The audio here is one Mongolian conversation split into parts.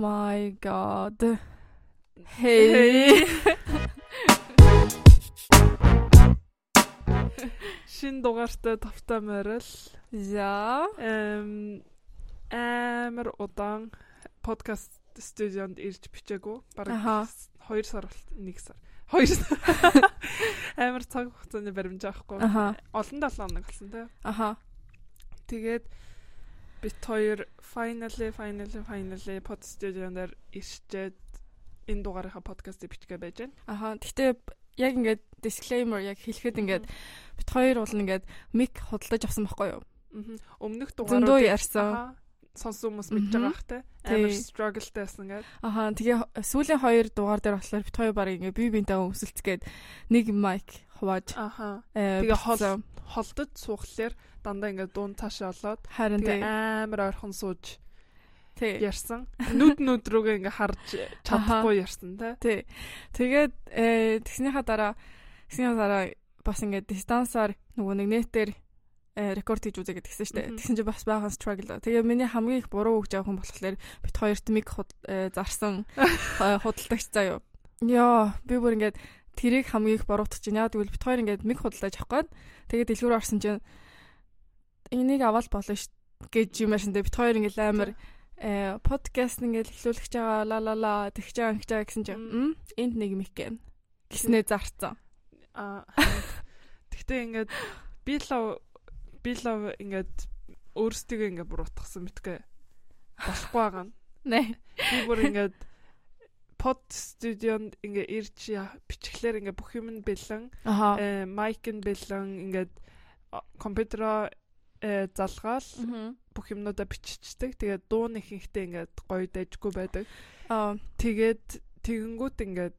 my god. Hey. Шин дугаартай тавтай морил. За. Эм амар удаан подкаст студионд ирж бичээгүй. Бараг 2 сар болт 1 сар. 2 сар. Амар цаг хугацааны баримж аахгүй. Олон 7 хоног болсон тий. Аха. Тэгээд бит хоёр finally finally finally под студионоор ирчээд энэ дугаарынхаа подкастыг бичгээ байж байна. Аха. Гэхдээ яг ингээд disclaimer яг хэлэхэд ингээд бит хоёр бол ингээд мик худалдаж авсан байхгүй юу? Өмнөх дугаарууд ярьсан. сонсон хүмүүс мэдж байгаа тий. Тий. Амар struggleтай байсан гэдэг. Аха. Тэгээ сүүлийн хоёр дугаар дээр болохоор бит хоёр баг ингээд бие биенээ өмсөлцгээд нэг майк хувааж Аха. э, Тэгээ хол холдод суухлаар дандаа ингээд дуун цаашаа олоод харин амар ойрхон сууж ярьсан. Нүд нүд рүүгээ ингээ харж чадахгүй ярьсан тий. Тэгээд э тэгснийхаа дараа тэгснийхаа дараа бас ингээд дистансаар нөгөө нэг нэтээр э, рекорд хийж үзээ гэдгийгсэн шүү дээ. Тэгсэн чинь бас баахан struggle. Тэгээ миний хамгийн их буруу үг жаахан болохоор бит хоёрт миг э, зарсан худалдагч заяа. Яа, би бүр ингээд тэрийг хамгийн их буруутгаж байна. Яа тэгвэл бит хоёр ингээд миг худалдаж авах гээд тэгээд дэлгүүр орсон чинь энийг аваад болно ш гэж юм дээ бит хоёр ингээд амар э подкаст ингээд эхлүүлэх гэж байгаа ла ла ла тэгж байгаа байгаа гэсэн чинь энд нэг мик гэн гэснээ зарцсан. Аа. Тэгтээ ингээд би лав би лав ингээд өөрсдөө ингээ буруутгасан мэтгэ болохгүй байгаа нь. Нэ. Би бүр ингээд под студионд ингээ ирж бичлэхээр ингээ бүх юм нь бэлэн Аха. э майк нь бэлэн ингээд компьютероо э залгаал Мгм. бүх юмнуудаа биччихдэг. Тэгээд дуу нэг ихтэй ингээд гоё дайжгүй байдаг. Аа. Тэгээд тэгэнгүүт ингээд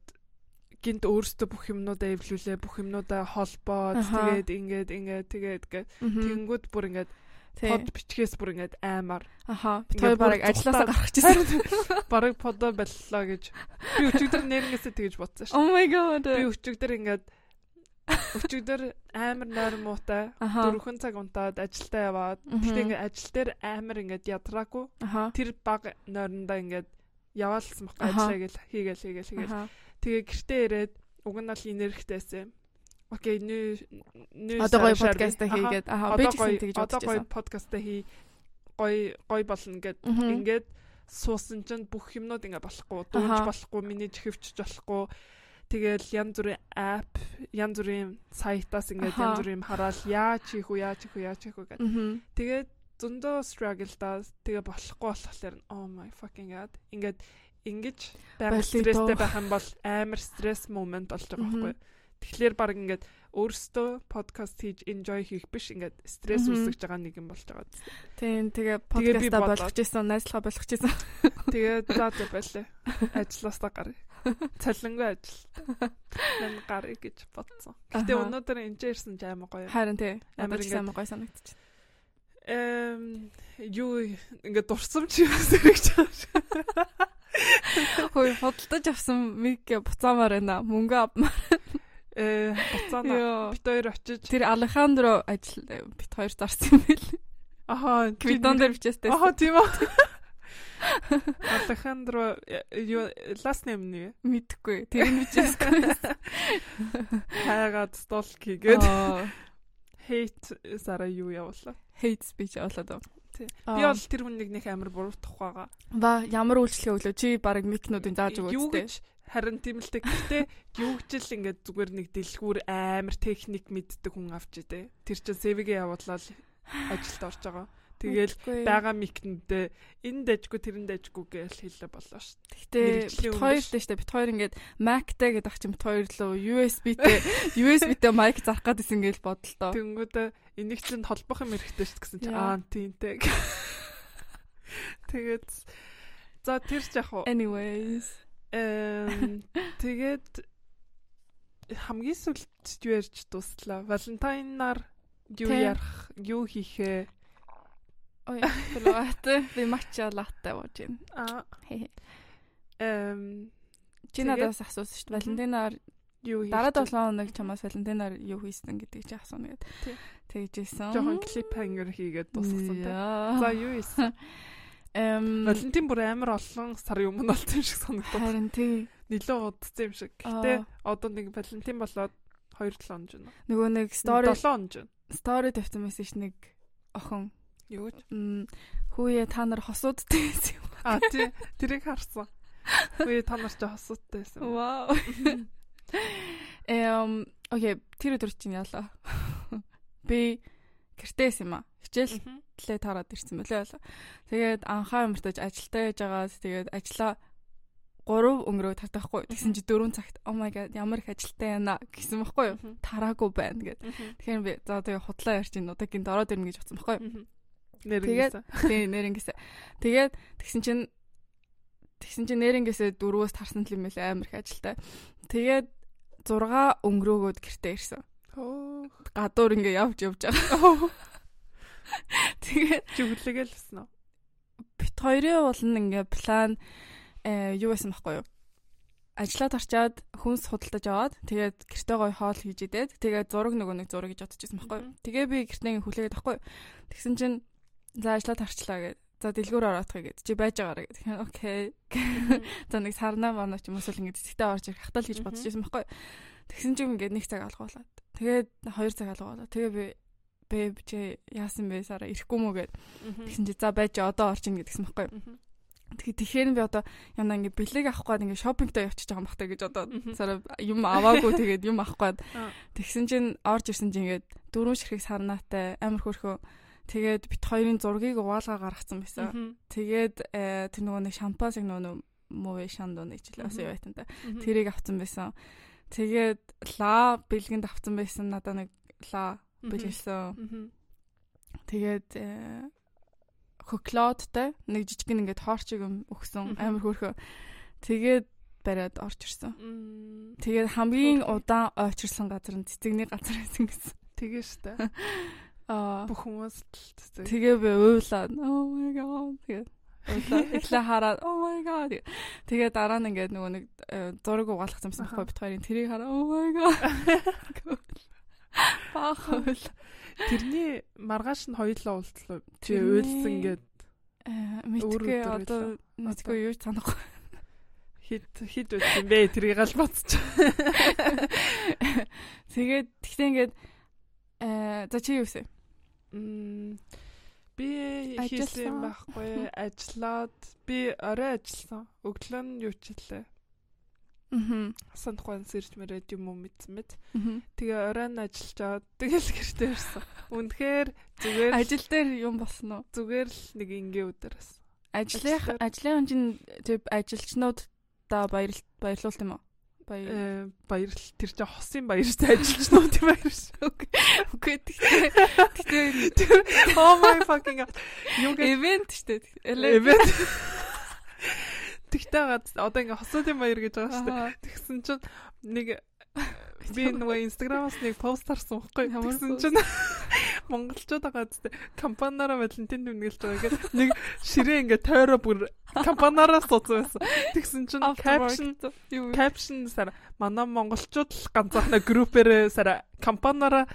гинт өөрсдөө бүх юмнуудаа эвлүүлээ, бүх юмнуудаа холбоод тэгээд ингээд ингээд тэгээд гэ Мгм. тэгэнгүүт бүр ингээд под бичгээс бүр ингээд аймаар Аха. Баг бүр ажилласаа гарах гэсэн. бараг подо боллоо гэж би өчигдөр нэрнгээсээ тэгж бодсон шүү. Oh my god. Би өчигдөр ингээд өчигдөр амар нойр муутай. Дөрвөн цаг унтаад ажилдаа яваад. Тэгтээ ингээд ажил дээр амар ингээд ядраагүй тэр баг нойрондоо ингээд яваалсан Аха. ажиллаа гэл хийгээл хийгээл хийгээл. Тэгээ гэртээ ирээд уг нь бол инэрхтэйсэн окей нүү нүү Одоо гоё подкаст хийгээд. Аха би ч гэсэн тэгж одоо гоё подкаст хий. Гоё гоё болно гэд. Ингээд суусан чинь бүх юмнууд ингээ болохгүй. Дуунж Аха. болохгүй миний чихвчж болохгүй тэгэл янз бүрийн app янз бүрийн сайтаас ингээд янз бүрийн хараал яаж хийх үү яаж хийх үү яаж хийх үү гэдэг тэгээд зөндөө struggle даа тэгээ болохгүй болохоор oh my fucking god ингээд ингэж байх стресстэй байх юм бол амар стресс момент болж байгаа байхгүй тэгэхээр баг ингээд өөрөөсөө подкаст хийж enjoy хийх биш ингээд стресс үүсгэж байгаа нэг юм болж байгаа. Тийм тэгээ Тэгээ подкаста болгож исэн, найзлахаа болгож исэн. Тэгээд за за байлаа. Ажлаастаа гарыг. Цалингүй ажил. Нэн гарыг гэж бодсон. Гэтэ өнөөдөр энэ ирсэн ч аймаг гоё. Харин тий. Амар Амар амар гой санагдчих. Эм юу ингээд дурсамж хэрэгж байгаа шүү. Хөөе худалдаж авсан миг буцаамаар байна. Мөнгө авмаар. Э буцаана. Бит хоёр очиж Тэр Алехандро ажил бит хоёр зарсан юм бэл. аха Квитон дээр бичээстэй. Аха тийм үү. Алехандро юу last name нь Мэдхгүй. Тэр нь бичээсгүй. хайгаад stalk хийгээд hate сара юу явуулаа. hate speech. Тий. Аа. Би бол тэр хүнийг нэг амар буруутгах байгаа. ба ямар үйлчлэгээ өглөө чи баг микнуудын зааж юу өгөөдтэй. гэж харин тийм л тэг. Гэтэ юу гэж л ингээд зүгээр нэг дэлгүүр амар техник мэддэг хүн авч идэ. Тэр чинь CV-гээ явуулаад ажилд орж байгаа. Тэгэл байгаа микнүүдээ энэ дэжгүй тэрэн дэжгүй гэж хэлээ болоо шүү. Гэтэ мэргэжлийн бит хоёр дэжтэй штэ бит хоёр ингээд Mac-тэй гэдэг ах бит хоёр лөө USB-тэй USB-тэй майк зарах гэдсэн гэж бодлоо. Тэнгүүдээ энийг чинь холбох юм хэрэгтэй шүү гэсэн Яа. аа тиймтэй. Тэгээд за тэр ч яг уу Anyways. эм тэгээд хамгийн сүлд юу ярьж дуслаа. Валентайнаар юу ярих, юу хийхээ Болоотой. Би матча латте болж байна. аа Хе. эм Чи Тэгээд- надаас асуусан шүү дээ. Валентинаар юу хийх дараа вэ? 7 хоног чамаас Валентинаар юу хийсэн гэдгийг чи асууна гэд. Тий. Тэгжсэн. жоохон клип хангер хийгээд дуусгасан те. За. Юу ийсэн? Эм Валентин бүр амар олон сар юм болсон юм шиг санагдав. харин тий. Нилээ удацсан юм шиг. Гэтэ одоо нэг Валентин болоод 2-7 хоног байна. Нөгөө нэг story 7 хоног байна. story тавьсан мессеж нэг охин Юу гэж? хүүе та нар хосуудтай байсан юм. А тий тэрийг харсан. Үгүй та нар ч хосуудтай байсан. Вау. Эм окей, тэр өдөр чинь яалаа. Би гэртээс юм аа. Хичээл Мгм. лээ тараад ирсэн мөлөө яалаа. Тэгээд анхаа амартаж ажилдаа яж агаад тэгээд ажиллаа 3 өнгөрөө татахгүй. Тэгсэн чи 4 цагт oh my god ямар их ажилтаа яана гэсэн баггүй юу? Тараагүй байна гэд. Тэгэхээр би за тэгээ худлаа ярьж ин удаагийн дороод ирнэ гэж бодсон баггүй юу? Тэгээд тий нэрнгээсээ. Тэгээд тэгсэн чинь тэгсэн чинь нэрнгээсээ дөрвөөс тарсан юм байлаа амар их ажилтаа. Тэгээд 6 өнгөрөөгөөд гэртээ ирсэн. Оо. Гадуур ингээ явж явж байгаа. Тэгээд Жүглэгээл байсан уу? бит хоёрын уулн ингээ план э юу байсан байхгүй юу? Ажлаад арчаад хүнс худалдаж аваад тэгээд гэртээ гой хоол хийж идээд тэгээд зураг нөгөө нэг зураг гэж бодчихсон байхгүй юу? Тэгээ би гэртээ ингээ хүлээгээд байхгүй юу? Тэгсэн чинь за ажлаад арчлаа гэд. За дэлгүүр ороодох гэд. Чи байж байгаараа гэд. Окей. За нэг сарнаа марна ч юм уу эсвэл ингээ цэцэгтэй орж ирэх хатал гэж бодож байсан байхгүй? Тэгсэн чинь ингээ нэг цаг алгуулад. Тэгээд хоёр цаг алгуулад. Тэгээ би бэб чи яасан бэ сараа ирэхгүй мүү гэд. Тэгсэн чи за байж одоо орж ийн гэдгсэн байхгүй. Тэгээ тэгэхээр би одоо ямаа ингээ бэлэг авах гээд ингээ шопингтой явчихж байгаа юм бахтай гэж одоо сараа юм аваагүй тэгээд юм авах гээд тэгсэн чинь орж ирсэн чинь ингээд дөрөв ширхэг сарнаатай амар хөрхөө тэгээд бит хоёрын зургийг угаалгаа гаргацсан байсан. Тэгээд э, тэр нөгөө нэг шампанс яг нөгөө мове шандо нэг жилээ бас Мгм. юу байтан та. Мгм. Тэрийг авсан байсан. Тэгээд ла бэлгэнд авсан байсан надаа нэг ла бэлгэлсэн. Тэгээд э, хокладтай нэг жижигэн ингээд хоорчиг юм өгсөн амар хөөрхөө. Тэгээд бариад орж ирсэн. Тэгээд хамгийн удаан ойчирсан газар нь цэцэгний газар байсан гэсэн. Тэгээ штэ. Бүх хүмүүс л тэгээ би уйлаад oh my god уйлаад эхлээ хараад oh my god тэгээд дараа нь ингээд нөгөө нэг э, зураг угаалгасан байсан Аха. байхгүй бит хоёрын тэрийг хараа oh my god. Баах. Уйл. Тэрний маргааш нь хоёулаа уулзлаа. Чи уйлсан гэд. Э, мэдгүй одоо мэдгүй юу санахгүй. Хид хид уйлсан бэ? Тэрийг аль бодчих. тэгээд тэгтээ ингээд э за чи юу вэ би хийсэн байхгүй ажиллаад би орой ажилласан. Өглөө нь юу ч хэлээ. мм Санахгүй сэрж мөрөөд юм уу мэдсэн мэд. Тэгээ орой нь ажиллаж аваад тэгэл гэртээ ирсэн. Үнэхээр зүгээр ажил дээр юм болсон уу зүгээр л нэг ингийн өдөр бас. ажлын ажлын чинь тэг ажилчнууд та баяр баярлуулт юм уу баяр Э баярл тэр чинь хосын баяртай ажилчнууд юм баяр шүү. үгүй тэгтээ тэгтээ Oh my fucking god. Юу гэж event штэ Эвент. Тэгтээ гад одоо ингээ хосуудын баяр гэж байгаа шүү дээ. Тэгсэн чинь нэг би нөгөө инстаграмаас нэг пост харсан байхгүй. Тэгсэн чинь монголчууд байгаа зү компаниараа Валентин дүнгэлж байгаа гэдэг нэг ширээ ингээ тойроо бүр компаниараа суудсан байсан. Тэгсэн чинь caption caption сара манай монголчууд л ганцаархна группээр сара компаниараа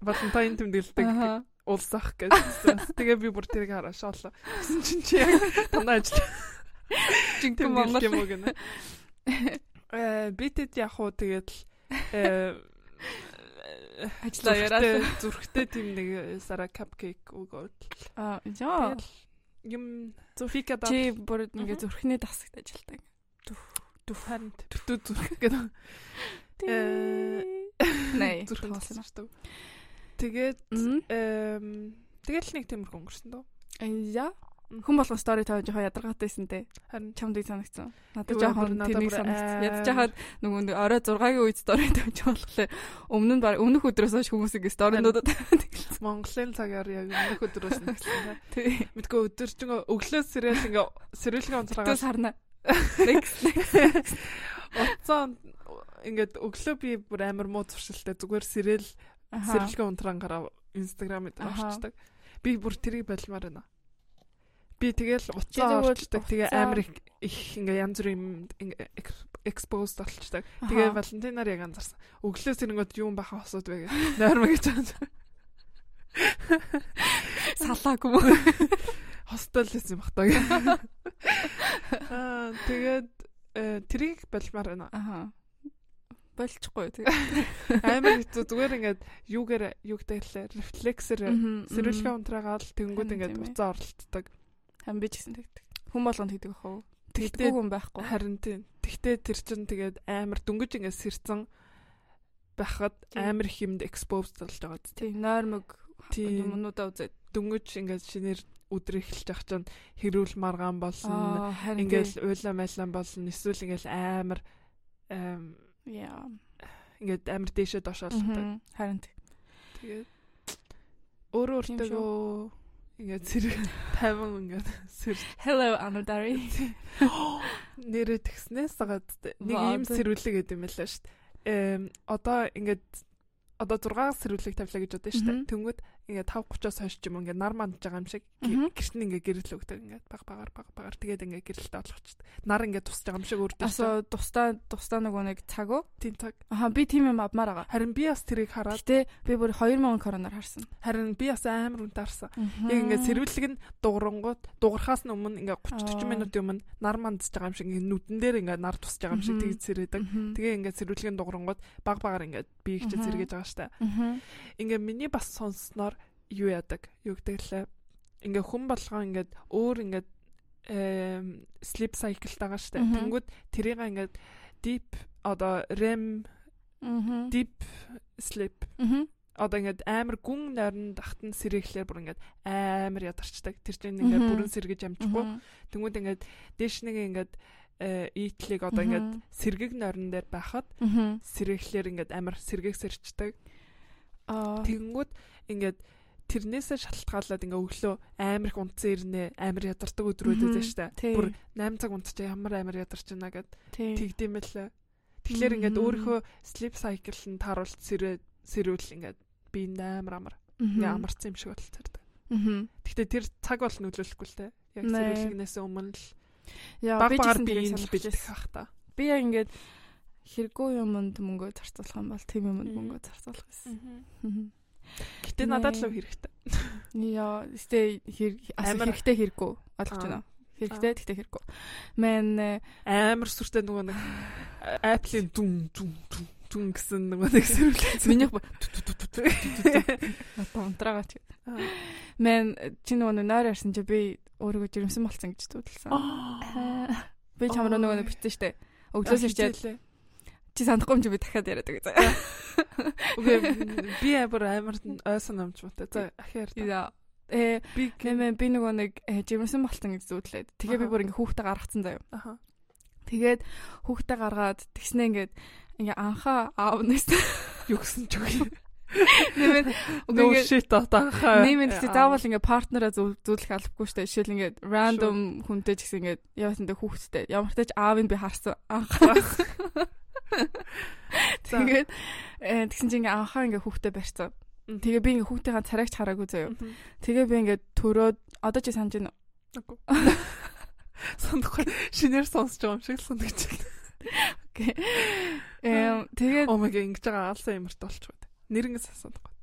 Валентин тэмдэглэдэг улсах гэсэн. Тэгээ би бүр тэрийг хараа шоолоо. Тэгсэн чинь чи яг танаа ажил жинхэнэ Монгол юм уу гэнэ. Э битэд яг уу тэгээд э ажиллаа яриад зүрхтэй тийм нэг сара капкейк өгөөд. аа яа юм фика да чи бүр Мгм. зүрхний дасагт ажилтдаг дуфан төвтөө зүрх гэдэг. Э, Nej, зүрхэн тоолсон. тасардаг. Тэгээд эм тэгэл нэг тиймэрхүү өнгөрсөн дөө. яа хүн болгон стори тавьж жоохон ядаргаатайсэн те. Харин чамд санагцсан надад Юу, жоохон надад тэрнийг аа. ядж хахад нөгөө нэг орой 6-гийн үед стори тавьж болохоор өмнө нь баг өмнөх өдрөөс хойш хүмүүс ингээ сторинуудад Монголын цагаар яг өмнөх өдрөөс нь эхэлсэн. тий. Мэдгүй өдөржин өглөө сэрээл ингээ сэрэлийн Тэгтээ онцлогоо сарна next Уцаан ингээд өглөө би бүр амар муу зуршилтай зүгээр сэрэл сэрэлгээ унтрангаараа инстаграмд авчдаг. Би бүр тэрийг болмоор байна. Би тэгэл уцаа орчдаг. Тэгээ амар их ингээ янз бүрийн экспост болчдаг. Тэгээ Валентинаар яг анзаарсан. Өглөө сэрэнгүүд юм баха хосууд вэ гэх. Нойрмо гэж байна. салаагүй мөн хостел гэсэн юм бахтаа. Аа тэгээд э, трийг болмаар байна. Аха. Болчихгүй тэгээ. Амар хэцүү зүгээр ингээд юугээр юугтай хэлээ рефлексээр сэрүүлгээ унтраагаал тэнгүүд ингээд уцаа оролтдог. Хам би ч гэсэн тэгдэг. Хүн болгонд тэгдэг бах уу? Тэгдэг хүн байхгүй. Харин тийм. Тэгтээ тэр чин тэгээд амар дөнгөж ингээд сэрцэн байхад амар их юмд exposed болж байгаа зү. Тийм нойрмог юмнуудаа үзээд дөнгөж ингээд шинээр өдөр эхэлж явах чинь хэрүүл маргаан болсон. Ингээл уйлаа майлан болсон. Эсвэл ингээл амар яа ингээд амар дээшээ дошоолдог. Харин тэгээд өөрөө өөртөө Ингээд зэрэг 50 ингээд сэр. Hello Anodari. Нэрээ тэгснээс гаад нэг ийм сэрүүлэг гэдэг юм байлаа шүү дээ. Эм одоо ингээд одоо 6 сэрүүлэг тавилаа гэж бодсон шүү дээ. Тэнгүүд ингээ 5:30-аас хойш ч юм ингээ нар мандж байгаа юм шиг гэрт нь ингээ гэрэл өгдөг ингээ баг багаар баг багаар тэгээд ингээ гэрэлтэй болгочихд. Нар ингээ тусч байгаа юм шиг үрдэж. Асуу тустаа тустаа нөгөө нэг цаг уу? Тийм цаг. Аха би тийм юм авмаар байгаа. Харин би бас тэрийг хараад. Гэтэ би бүр 2000 короноор харсан. Харин би бас амар үнтэй харсан. Яг ингээ сэрвэлэг нь дуурангууд дуурхаас нь өмнө ингээ 30 40 минутын өмнө нар мандж байгаа юм шиг ингээ нүдэн дээр ингээ нар тусч байгаа юм шиг тэгж сэрээдэг. Тэгээ ингээ сэрвэлгийн дуурангууд баг багаар ингээ би их ч зэрэгэж байгаа штэ. Ингээ миний бас сонссноор юу яадаг? Юу гэдэг лээ. Ингээ хүн болгоо ингээд өөр ингээд sleep cycle тагаа штэ. Тэнгүүд тэрийг ингээд deep одоо REM deep sleep одоо ингээд амар гүн нойрон дахтан сэрээхлээр бүр ингээд амар ядарчдаг. Тэр чинь ингээд бүрэн сэргэж амжихгүй. Тэнгүүд ингээд дээш нэг ингээд ийтлийг одоо ингээд сэргэг нойрон дээр байхад сэрээхлээр ингээд амар сэргэг сэрчдэг. Тэнгүүд ингээд тэрнээсээ шалтгаалаад ингээ өглөө амар их унтсан ирнэ амар ядардаг өдрүүд байдаг штэ. Бүр 8 цаг унтчих ямар амар ядарч байна гэд тэгдэм байлаа. Тэгэхээр ингээд өөрийнхөө sleep cycle нь тааруулт сэрээ сэрүүл ингээд би амар. Амар ингээ амарсан юм шиг болчихдаг. Гэхдээ тэр цаг бол нөлөөлөхгүй л те. Яг сэрүүлгнээс өмнө л. Яа би ч би бэлдэх хах та. Би яг ингээд хэрэггүй юмд мөнгө зарцуулах юм бол тийм юмд мөнгө зарцуулах гэсэн. Гэтэ надад л хэрэгтэй. Яа, амар хэрэгтэй хэрэггүй. Ойлгож байна. Хэрэгтэй гэхдээ хэрэггүй. Мэн амар сүртэй нөгөө нэг Apple-ийн дүн дүн дүн дүн гэсэн нөгөө нэг сэрүүлээ. Минийх одоо унтраагаа ч. Мэн чи нөгөө нойр ярьсан чи би өөрийгөө жирэмсэн болсон гэж төдөлсөн. Би чамраа нөгөө битсэн штэ. Өглөөс ирчээд чи санахгүй юм чи би дахиад яриад байгаа заа. Үгүй би амар амар ойсон амж муутай. За ахиар. Э би би нөгөө нэг жимсэн болтон гэж зүудлээд. Тэгээ би бүр ингээ хүүхдээ гаргацсан заяа. Аха. Тэгээд хүүхдээ гаргаад тэгснэ ингээд ингээ анхаа аав нэс юу гэсэн ч үгүй. Нэмээд үгүй shit атаахаа. Нэмээд тэгтээ заавал ингээ партнераа зүүлэх албагүй штэ. Жишээл ингээ random хүнтэй ч гэсэн ингээ яваасандаа хүүхдтэй. Ямар ч тач аавыг би харсан анхаа. Тэгээд тэгсэн чинь ингээ анхаа ингээ хүүхдээ барьцсан. Тэгээ би ингээ хүүхдийн царайгч хараагүй заяа. Тэгээ би ингээ төрөөд одоо чи санаж байна уу? Сондохгүй шинээр сонсож байгаа юм шиг сондогч. Окей. Эм тэгээд my god ингэж байгаа алсан ямарт болчих бод. Нэрэнгээс сондохгүй.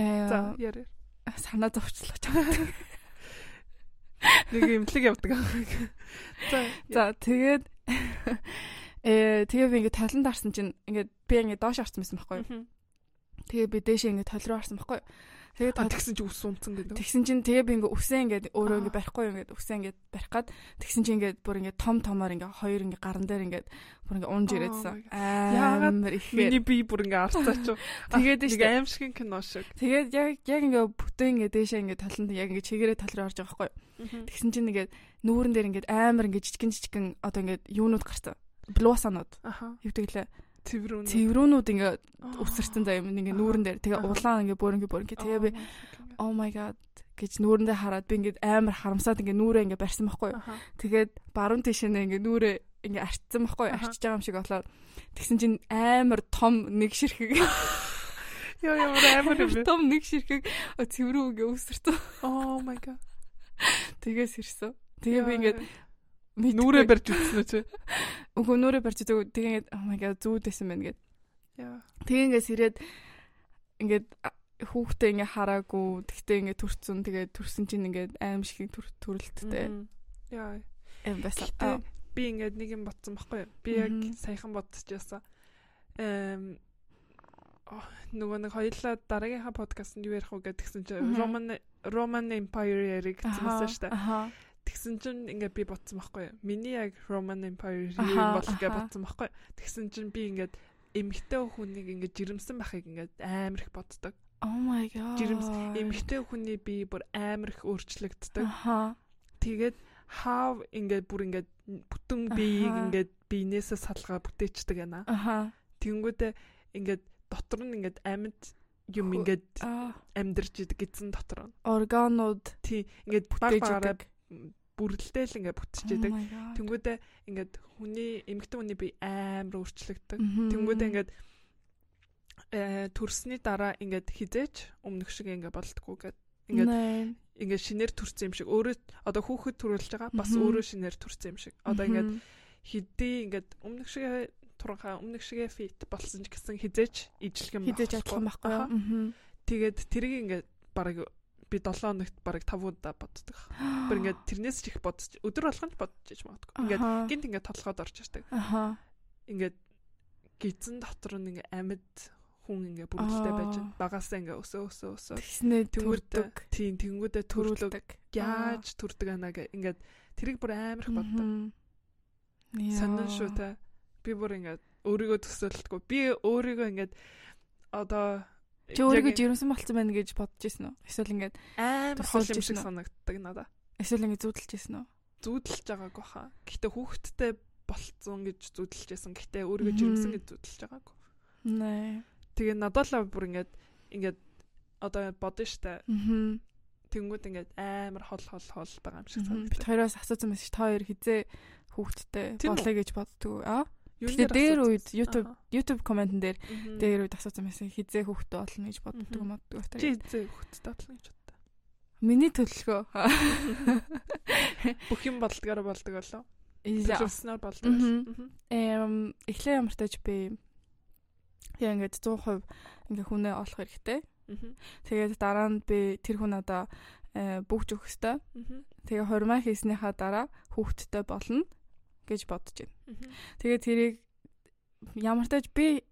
Э за яарэ. Санаа зовчлоо ч юм. Нэг имлэг явдаг. За за тэгээд Э тэгээ би ингээд талан дарсан чинь ингээд би ингээд доош орсон байсан байхгүй юу. Тэгээ би дээшээ ингээд тол руу орсон байхгүй юу. Тэгээд тэгсэн чинь ус унтсан гэдэг. Тэгсэн чинь тэгээ би ингээд үсээ ингээд өөрөө ингээд барихгүй ингээд үсээ ингээд барих гад тэгсэн чинь ингээд бүр ингээд том томоор ингээд хоёр ингээд гаран дээр ингээд бүр ингээд унж ирэдсэн. Амар их. Миний би бүр ингээд арцаач. Тэгээд нэг аим шиг кино шиг. Тэгээд яг яг ингээд бүтэн ингээд дээшээ ингээд таланд яг ингээд чигээрээ тал руу орж байгаа байхгүй юу. Тэгсэн чинь ингээд нүүрэн дээр ингээд амар ингээд жижигэн жижигэн одоо ингээд юунууд гарсан блуусанууд. Хэвдэглээ. Цэврүүнүүд. Цэврүүнүүд ингээ өвсөрсөн заа юм ингээ нүүрэн дээр. Тэгээ улаан ингээ бөөрөнгө бөөрөнгө. Тэгээ би oh my god гэж нүүрэндээ хараад би ингээ амар харамсаад ингээ нүрээ ингээ барьсан байхгүй юу. Тэгээд баруун тишээ ингээ нүрээ ингээ арчсан байхгүй юу. Арчиж байгаа юм шиг болоод тэгсэн чинь амар том нэг ширхэг Яа ямар амар юм бэ? Том нэг ширхэг цэврүү ингээ өвсөрсөн. Oh my god. Тэгээс ирсэн. Тэгээ би ингээ Нүрээ барьж үзсэн үү чи? Үгүй нүрээ барьж үзээг тэгээ oh my god зүүдсэн байна гэд. Яа. Тэгээ ингээс ирээд ингээд хүүхдээ ингээ хараагүй тэгтээ ингээ төрцөн тэгээд төрсөн чинь ингээ аим шиг төрөлттэй. Яа. Эм басаа. Би ингээд нэг юм бодсон байхгүй юу? Би яг саяхан бодчихсон. Эм нөгөө нэг хоёлаа дараагийнхаа подкастт юу ярих вэ гэдгсэн чинь Roman Roman Empire яриг гэсэн шүү дээ. Тэгсэн чинь ингээд би бодсон байхгүй юу? Миний яг Roman Empire юм бол гэж бодсон байхгүй юу? Тэгсэн чинь би ингээд эмэгтэй хүнийг ингээд жирэмсэн байхыг ингээд амар их боддог. Oh my god. Жирэмс эмэгтэй хүний бие бүр амар их өөрчлөгддөг. Аха. Тэгээд хав ингээд бүр ингээд бүтэн биеийг ингээд биенээсээ салгаа бүтээчдэг байна. Аха. Тэнгүүдээ ингээд дотор нь ингээд амьд юм ингээд амьдарч идэг гэсэн дотор нь. Органууд тий ингээд баг багаараа бүрэлдэхэл ингээд бүтчихэдэг. Тэнгүүдээ ингээд хүний эмэгтэй хүний бие амар өөрчлөгддөг. Тэнгүүдээ ингээд э төрсний дараа ингээд хизээч өмнөх шиг ингээд болтгоо гэд. Ингээд ингээд шинээр төрсэн юм шиг. Өөрөө одоо хүүхэд төрүүлж байгаа бас өөрөө шинээр төрсэн юм шиг. Одоо ингээд хэдий ингээд өмнөх шиг туранхаа өмнөх шигээ фит болсон ч гэсэн хизээч ижлэх юм хизээч адилхан байхгүй юу тэгээд тэрийг ингээд бараг би 7 хоногт бараг 5 удаа боддог. Бүр ингээд тэрнээс ч их бодож өдөр болгонд бодож иж магадгүй. Ингээд гинт ингээд толгойд орж ирдэг. Аха. Ингээд гизэн дотор нь ингээд амьд хүн ингээ бүрэлдэхтэй байж багасаа ингээ өсөө өсөө өсөө. Тэгснээ төрдөг. Тийм тэнгүүдээ төрүүлдэг яаж төрдөг анаа гэ ингээд тэрийг бүр амар их боддог. Сонин шүү та би бүр ингээд өөрийгөө төсөөлдөггүй би өөрийгөө ингээд одоо чи өөрийгөө жирэмсэн болцсон байна гэж бодож ирсэн үү? Эсвэл ингээд амар хол юм шиг санагддаг надаа эсвэл ингээд зүүдэлж ирсэн үү? Зүүдэлж байгаагүй хаа гэхдээ хүүхэдтэй болцсон гэж зүүдэлж байсан гэхдээ өөрийгөө жирэмсэн гэж зүүдэлж байгаагүй нэ. Тэгээ надад л бүр ингээд ингээд одоо бодно штэ. Аа. Тэнгүүд ингээд амар хол хол хол байгаа юм шиг санагдав. Бид хоёроос асуусан ш та хоёр хизээ хүүхдтэй болоё гэж боддгоо. Аа. Тэгээ дээр үед YouTube YouTube комментэн дээр дээр үед асуусан байсан хизээ хүүхдтэй болно гэж боддог моддог та. Чи хизээ хүүхдтэй болно гэж боддог. Миний төлөвлөгөө. Бүх юм болдгоор болдог болов. Төлөвснөр болдог. Эм эхлээ ямартайч би Тэгээ ингээд 100% ингээ хүнээ олох хэрэгтэй. Тэгээд дараа нь би тэр хүн одоо э, бүгж өгөх ёстой. Тэгээ хормаа хийснийхаа дараа хүүхэдтэй болно гэж бодож байна. Тэгээ тэрийг ямар тааж би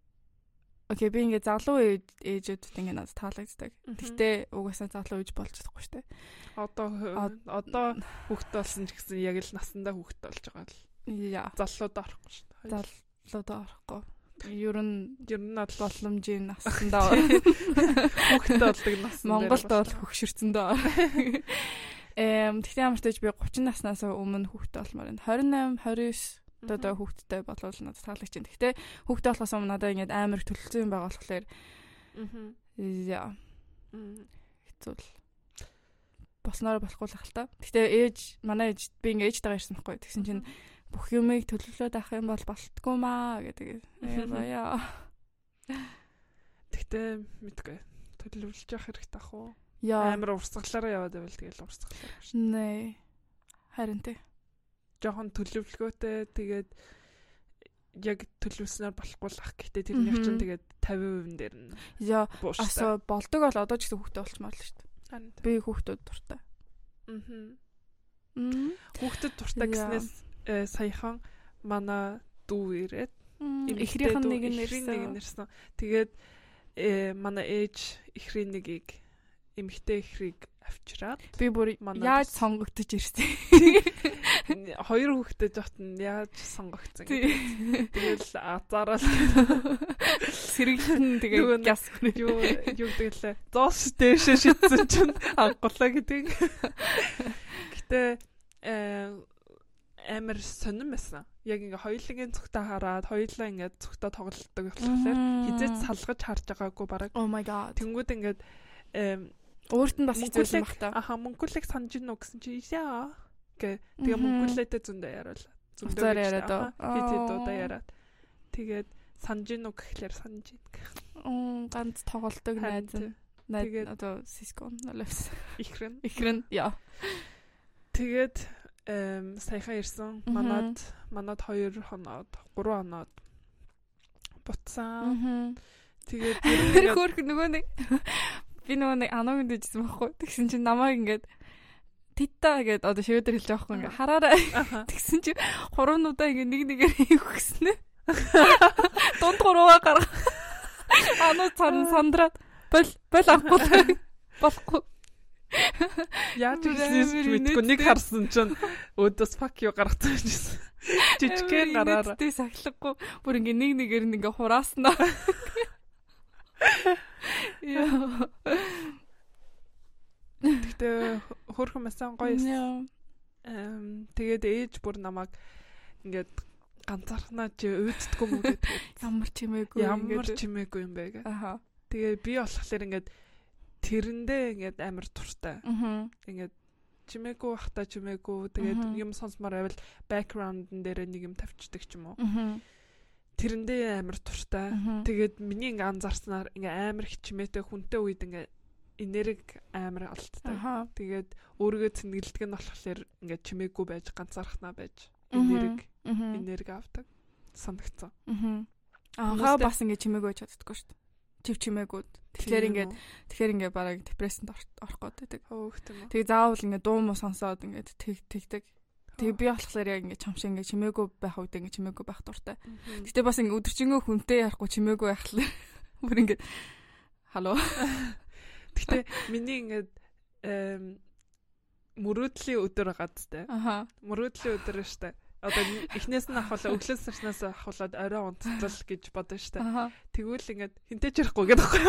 Окей, би ингээ залуу ээжүүд ингээ надад таалагддаг. Гэхдээ угаасаа залуу ээж болж чадахгүй шүү дээ. Одоо одоо хүүхэд болсон ч гэсэн яг л насандаа хүүхэд болж байгаа л. Яа. Заллууд орохгүй шүү дээ. Заллууд орохгүй. Ер нь ер нь бол боломжийн насандаа хүүхдтэй болдог нас. Монголд бол хөгшөрцөндөө. Эм тэгтээ ямар ч тааж би 30 наснаас өмнө хүүхдтэй болмоор байна. 28, 29 одоо хүүхдтэй болвол надад таалагч байна. Гэхдээ хүүхдтэй болохоос өмнө надад ингэж амар төлөвлөсөн юм байгаа болохоор аа. Яа. Хэцүү л болсноор болохгүй л хэл та. Гэтэ ээж манай ээж би ингээ ээжтэйгээ ирсэн байхгүй. Тэгсэн чинь бүх юмыг төлөвлөөд авах юм бол болтгүй маа гэдэг. Яа. Тэгтээ мэдгүй. Төлөвлөж явах хэрэгтэй ах уу? Яа. Амар урсгалаараа яваад байвал тэгэл урсгалаар шүү. Нэ. Харин тий. Жохон төлөвлөгөөтэй тэгээд яг төлөвснөр болохгүй л ах. Гэтэ тэрний чинь тэгээд 50% дээр нь. Яа. Асаа болдог бол одоо ч гэсэн хүүхдээ болчмаар л шүү дээ. Би хүүхдүүд дуртай. Аа. Хүүхдэд дуртай гэснээс Э, саяхан манай дүү ирээд эхрийнх нь нэг нэрсэн. нэрсэн. Тэгээд э манай ээж эхрийн нэгийг эмэгтэй эхрийг авчираад би бүр яаж сонгогдож ирсэн. Хоёр хүүхдээ жот нь яаж сонгогдсон гэдэг. Тэгэл азаараа сэргэлэн тэгээ газ юу юу гэвэл зоос дээшээ шидсэн чинь анхглаа гэдэг. Гэтэ э амар сонирн байсан. Яг ингээ хоёулын цогтаа хараад хоёулаа ингээ цогтоо тоглолдог болохоор хизээч салгаж харж байгаагүй бараг. Oh my god. Тэнгүүд ингээд өөрт нь бас хэцүүсэн баг та. Аха мөнгөлэг санаж гинөө гэсэн чи яа гэ. Тэгээ мөнгөлөөтэй зөндөө яриул. Зөндөө яриад хит хит удаа яриад. Тэгээд санаж гинөө гэхлээр санаж гин. Мм ганц тоглолдог найз. Тэгээд одоо Cisco нөлөөс. Ихрэн. Ихрэн. Яа. Тэгээд эм саяхан ирсэн. Манад манад 2 хоноод 3 хоноод буцсан. Тэгээд хөөх нөгөө нэг би нөгөө нэг аног дэжсэн байхгүй. Тэгсэн чинь намайг ингээд титта гэд одоо шивэдэр хэлж байгаа юм ингээ хараарай. Тэгсэн чи хуруунуудаа ингээ нэг нэгээр хийх гэснэ. Дунд гурваа гарга. Ануу сан сандраад бол бол авахгүй болохгүй. Яаж хэлсэн мэдгүй нэг харсан чинь өөдөөс fuck юу гаргацсан гэсэн. Жижигхэн гараар. Тэ сахилахгүй бүр ингээ нэг нэгээр нь ингээ хурааснаа. Яа. Тэгтээ хөөрхөн масан гоё. Эм тэгээд ээж бүр намайг ингээд ганцаархнаа чи өөддгөө мүү гэдэг. Ямар чимээгүй ямар чимээгүй юм бэ гэ. Аха. Тэгээ би болохоор ингээд тэрэндээ ингээд амар туртай. Аа. Ингээд чимээгүй бахта чимээгүй тэгээд юм сонсмоор байвал бэкграундн дээр нэг юм тавьчихдаг ч юм уу. Аа. Тэрэндээ амар туртай. Тэгээд миний ингээ анзаарснаар ингээ амар хичмээтэй хүнтэй үед ингээ энерги амар алддаг. Тэгээд өөрийгөө цэнгэлдэг нь болохоор ингээд чимээгүй байж ганцаархнаа байж энерги энерги авдаг санагцсан. Аа. Бас ингээд чимээгүй байж чаддаггүй шүү дээ. Чив чимээгүүд. Тэгэхээр ингээд тэгэхээр ингээд бараг депрессэнд орох гээд байдаг. Хөөхт юм. Тэгээ заавал ингээд дуу муу сонсоод ингээд тэг тэгдэг. Тэгээ би болохоор яг ингээд чамш ингээд чимээгүй байх үед ингээд чимээгүй байх дуртай. Гэтэ бас ингээд өдөржингөө хүнтэй ярихгүй чимээгүй байхлаа. Бүр ингээд халуу Гэтэ миний ингээд мөрөөдлийн өдөр гадтай. Аха. Мөрөөдлийн өдөр штэ. Одоо эхнээс нь ахвала өглөөс сарнаас ахвалаад орой унтцал гэж бодсон штэ. Тэгвэл ингээд хинтэж ярихгүй гэдэг байхгүй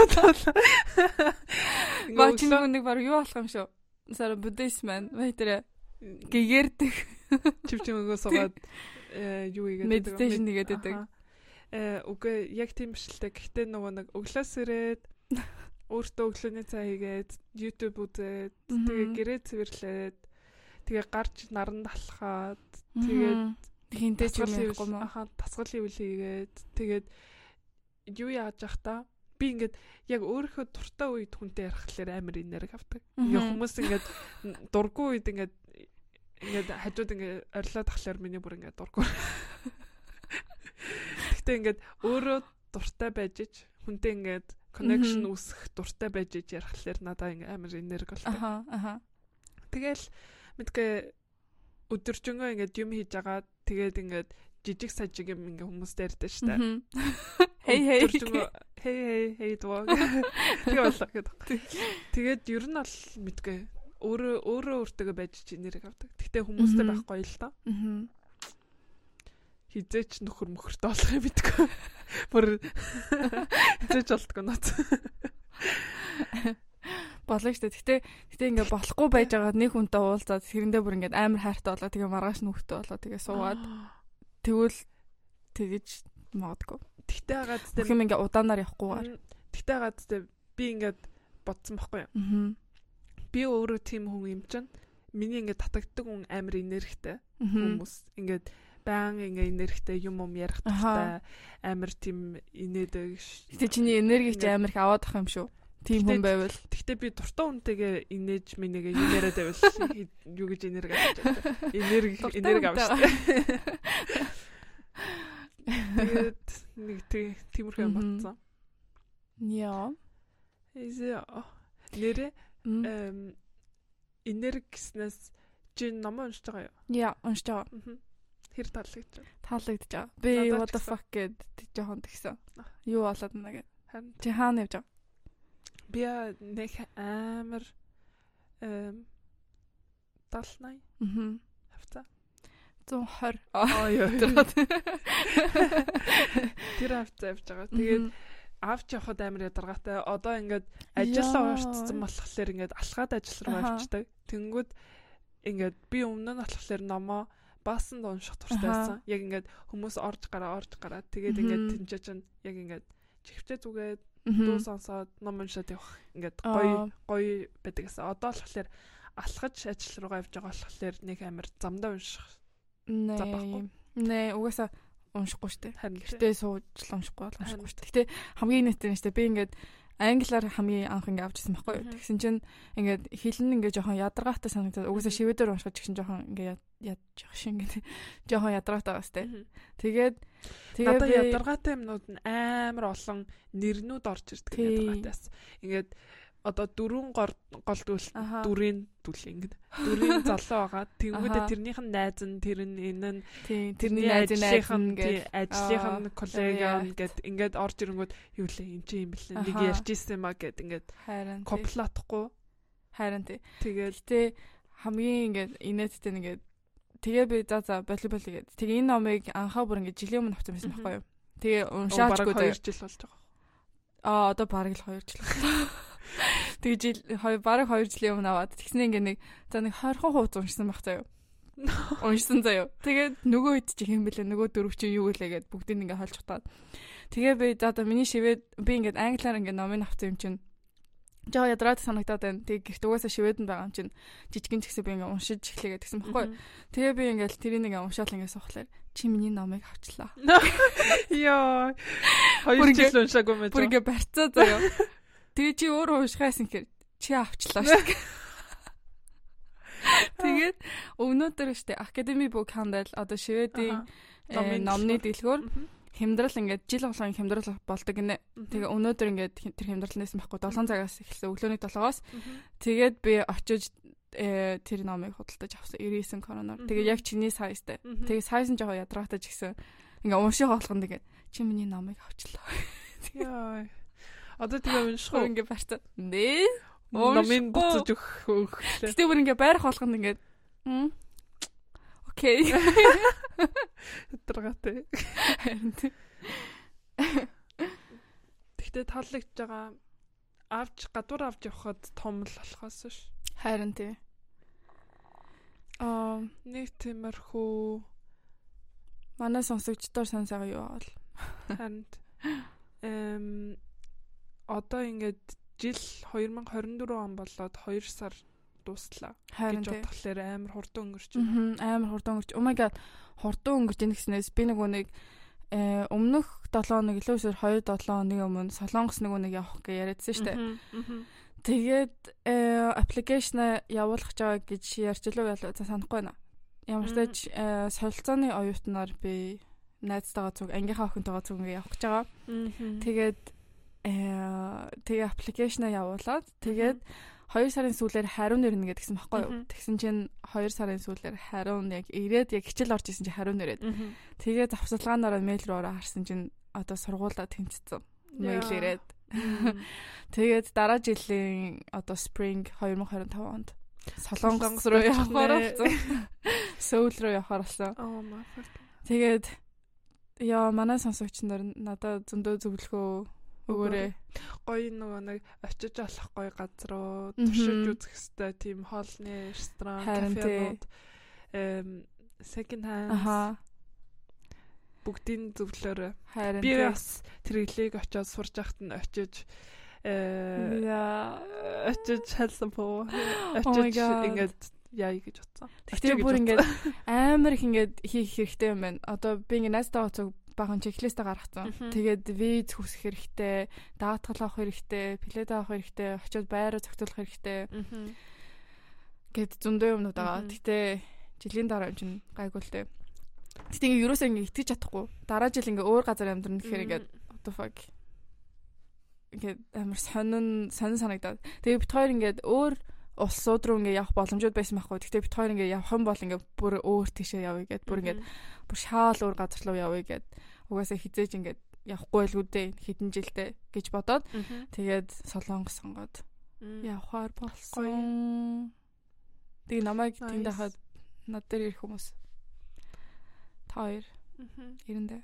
чи нэг баг юу болох юм шүү. Сара буддист man. Вайтэр гэгэрдэг. Чивчмээгөө суугаад юу игээд медитейшн игээд байдаг. Э үгүй яг тийм биш л дээ. Гэхдээ нөгөө нэг өглөөс ирээд өөртөө өглөөний цай хийгээд YouTube үзээд тэгээ гэрээ цэвэрлээд тэгээ гарч наранд алхаад тэгээд хинтээ ч юм яахгүй маа хаа тасгал хийвэл хийгээд тэгээд юу яаж явах та? Би ингээд яг өөрийнхөө дуртай үед хүнтэй ярихлаар амар энерги авдаг. Ингээ хүмүүс ингээд дургүй үед ингээд ингээд хажууд ингээд орилоод тахлаар миний бүр ингээд дургүй. Гэхдээ ингээд өөрөө дуртай байж ич хүнтэй ингээд connection үүсэх дуртай байж иж ярихлаар надаа ингээм амар энерги болтой. Аха аха. Тэгэл мэдгээ өдөржингөө ингээд юм хийж байгаа тэгээд ингээд жижиг сажиг юм ингээ хүмүүст ярьдаа штэ. Хей хей. Хей хей хей доо. Тэгээ боллоо гэдэг. Тэгээд ер нь бол мэдгээ өөрөө өөрөө өөртөө байж чи нэрийг авдаг. Гэтэ хүмүүстэй байхгүй л доо. Аа хизээч нөхөр мөхөртэй болох юм битгөө. Бүр хизээч болтгоо нот. Болоо штэ. Гэтэ гэтэ ингээ болохгүй байж байгаа нэг хүнтэй уулзаад тэрэндээ бүр ингээ амар хайртай болоо тэгээ маргааш нүхтэй болоо тэгээ суугаад тэгвэл тэгэж магадгүй. Тэгтээ хагаад тэ юм ингээ удаанаар явахгүйгээр. Тэгтээ хагаад тэ би ингээ бодсон байхгүй юу? Аа. Би өөрөө тийм хүн юм чинь миний ингээ татагддаг хүн амар энергитэй хүмүүс. Ингээд баян ингээ энергитэй юм юм ярих талтай амар тийм инээдэг. Гэтэ чиний энерги ч амар их аваад ах юм шүү. Тийм хүн байвал. Тэгтээ би дуртай хүнтэйгээ инээж минийгээ юм яриад байвал юу гэж энерги авч байгаа. Энерги энерги авч байгаа. Тэгээд нэг тиймэрхүү батсан. Яа. Эзэ нэрэ эм энерги гэснээс чи ном уншиж байгаа юу? Яа, уншиж байгаа. Тэр таалагдж байна. Таалагдж байгаа. Би what the fuck гэд жоохон тэгсэн. Юу болоод байна гэд. Харин чи хаана явж байгаа? Би нэг амар эм 70 80. Аа. Хавцаа. 120. Аа ёо. Тэр хавцаа явж байгаа. Тэгээд авч явхад амар ядаргаатай. Одоо ингээд ажиллаа уурцсан болохоор ингээд алхаад ажил руу авчдаг. Тэнгүүд ингээд би өмнө нь болохоор номоо баасан унших туртай байсан. Яг ингээд хүмүүс орж гараа орж гараа тэгээд ингээд тэнцээ чинь яг ингээд чихвчээ зүгээд дуу сонсоод ном уншаад явах ингээд гоё гоё байдаг гэсэн. Одоо болохоор алхаж ажил руугаа явж байгаа болохоор нэг амир замдаа унших. Нэ. Нэ угаасаа уншихгүй штэ. Гэртээ сууж л уншихгүй бол уншихгүй штэ. Гэтэ хамгийн нийтээр нь штэ би ингээд англиар хамгийн анх ингээ авчихсан байхгүй юу. Тэгсэн чинь ингээд хэлн ингээ жоохон ядаргаатай санагдаад угаасаа шивэдээр уншиж гэсэн жоохон ингээ ядчих шиг ингээ жоохон ядаргаатай байгаа сте. Тэгээд тэгээд надад ядаргаатай юмнууд нь амар олон нэрнүүд орж ирдэг ядаргаатайс. Ингээд одоо дөрвөн гол дүл дүрийн дүл ингэ дүрийн залуу байгаа. Тэнгүүдээ тэрнийх нь найз нь тэр нь энэ нь тэрний найзын найз ажлынх нь коллега ингээд ингээд орж ирэнгүүт юу лээ эн чинь юм бэлээ нэг ярьжсэн юм а гэд ингээд комплотохгүй харин тий. Тэгээд тэ хамгийн ингээд инээдтэй нэгээд тэгээ би за за волейбол гээд тэгээ энэ номыг анхаа бүр ингээд жилийн өмнө авсан байсан байхгүй юу. Тэгээ уншаачгүй дээ. 2 жил болж байгаа. Аа одоо бараг л 2 жил. Тэгээ жил бараг 2 жилийн өмнө аваад тэгснэ ингээ нэг за нэг 20 хуудас уншсан байх заяа. Уншсан заяа. Тэгээд нөгөө хэд чи хэм бэлээ нөгөө дөрөв чи юу гэлээ гэд бүгдийг ингээ холж утаад. Тэгээ би за одоо миний шивэд би ингээ англиар ингээ номыг авсан юм чинь жоо ядраад санагдаад байна. Тэгээ гэрт угаасаа шивэдэнд байгаа юм чинь жижигэн ч гэсэн би ингээ уншиж эхлэгээд гэсэн баггүй. Тэгээ би ингээл тэрийг ингээ уншаал ингээ сухлаар чи миний номыг авчлаа. Йоо. Хоёр жил уншаагүй мэж. Бүр ингээ барьцаа заяа. Тэгээ чи өөрөө уншихаас инхээр чи авчлаа шүү. Тэгээд өнөөдөр штэ Academy Book Handle одоо шивэдийн номны дэлгүүр хямдрал ингээд жил болгон хямдрал болдог гинэ. Тэгээ өнөөдөр ингээд тэр хямдралнаас байхгүй 7 цагаас эхэлсэн өглөөний 7-оос тэгээд би очиж э, тэр номыг худалдаж авсан 99 короноор. Тэгээ яг чиний сайзтай. Тэгээ сайз нь жоохон ядрагатаж гисэн. Ингээ унших болгонд ингээ чи миний номыг авчлаа. Яа. Одоо тэгээ унших ингээ барьцаа. Нэ. Номын буцаж өгөх. Гэтэ бүр ингээ байрах болгонд ингээ Окей. Ядрагаатай. Тэгтээ таалагдж байгаа авч гадуур авч явхад том л болохоос ш. Харин тий. Аа нэг тиймэрхүү манай сонсогчдоор сонсоога юу бол. Харин эм одоо ингээд жил 2024 он болоод 2 сар дууслаа гэж бодглохлоор амар хурдан өнгөрч байна. Амар хурдан өнгөрч. Oh my god. Хурдан өнгөрч ийн гэснээс би нэг э өмнөх 7 хоног илүү эсвэл 2 7 хоногийн өмнө Солонгос нөгөө нэг явах гэж яриадсан шүү дээ. Тэгээд э аппликейшн явуулах жаа гэж ярьчлаа ялуу за санахгүй байна. Ямар ч тач э, солилцооны оюутнаар би найзтайгаа зүг ангийнхаа охинтойгоо зүг ингээ явах гэж байгаа. Тэгээд э тэгээ аппликейшн явуулаад тэгээд 2 сарын сүүлээр хариу нэрнэ гэдгсэн баггүй юу. Тэгсэн чинь 2 сарын сүүлээр хариу нь яг ирээд яг хичээл орж исэн чинь хариу нэрээд. Тэгээ завсалгаанаараа мэйл рүү ороо харсан чинь одоо сургуулаа тэнцсэн. Мэйл ирээд. Тэгээд дараа жилийн одоо spring 2025 онд Солонгос руу явахаар болсон. Сөүл рүү явахаар болсон. Тэгээд яа манай сонсогч нар надад зөндөө зөвлөхөө Өгөөрэй. Гоё нөгөө нэг очиж олох гоё газруу туршиж үзэх хэвээр тийм хоолны ресторан, кафенууд эм second hand. Аха. Бүгдийн зөвлөөр. Би бас тэрглийг очиод сурж ахт нь очиж э очиж хэлсэн по. Oh очиж ингээд яа гэж бодсон. Тэгтээ бүр ингээд амар их ингээд хийх хэрэгтэй юм байна. Одоо би ингээд найстаа уцаг бахан чеклистэ гаргацсан. Тэгээд виз хүсэх хэрэгтэй, даатгал авах хэрэгтэй, плед авах хэрэгтэй, очиод байраа зохицуулах хэрэгтэй. Гэт зөндөө юмнууд байгаа. Гэтэ жилийн дараа юм чинь гайгүй л дээ. Гэтэ ингээ юусаа ингээ итгэж чадахгүй. Дараа жил ингээ өөр газар амьдрна гэхээр ингээ what the fuck. Ингээ амар сонин сонин санагдаад. Тэгээ бит хоёр ингээ өөр улсууд руу ингээ явах боломжууд байсан байхгүй. Гэхдээ бит хоёр ингээ явах юм бол ингээ бүр өөр тийшээ явъя гэд бүр ингээ бүр шаал өөр газар руу явъя гэд угаасаа хизээж ингээ явахгүй л үдээ хэдэн жилдээ гэж бодоод тэгээд солонгос сонгоод явхаар болсон. Тэгээ намайг тэнд хахад над дээр ирэх хүмүүс та хоёр ирэндээ.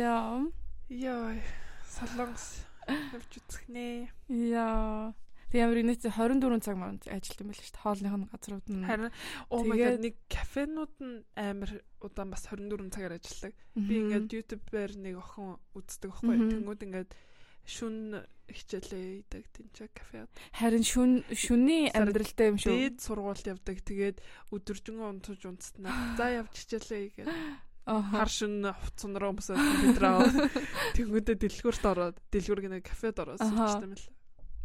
Яа. Яа. Солонгос явж үзэх нэ. Яа. Тэг ямар нэг 24 цаг манд ажилт юм байл шүү дээ. Хоолных нь газрууд нь. Харин оо my god нэг кафенууд нь амар удаан бас 24 цагаар ажилладаг. Би ингээд YouTube-ээр нэг охин үздэг байхгүй. Тэнгүүд ингээд шүн хичээлээ идэг тэнцээ кафе. Харин шүн шүний амьдралтай юм шүү. Дээд сургуульд явдаг. Тэгээд өдөржингөө унтаж унтснаа. За явж хичээлээ гэдэг. Хар шин хувцсан руу өмсөж компьютер аваад тэнгүүдээ дэлгүүрт ороод дэлгүүр гинэ кафед ороод суучихсан юм л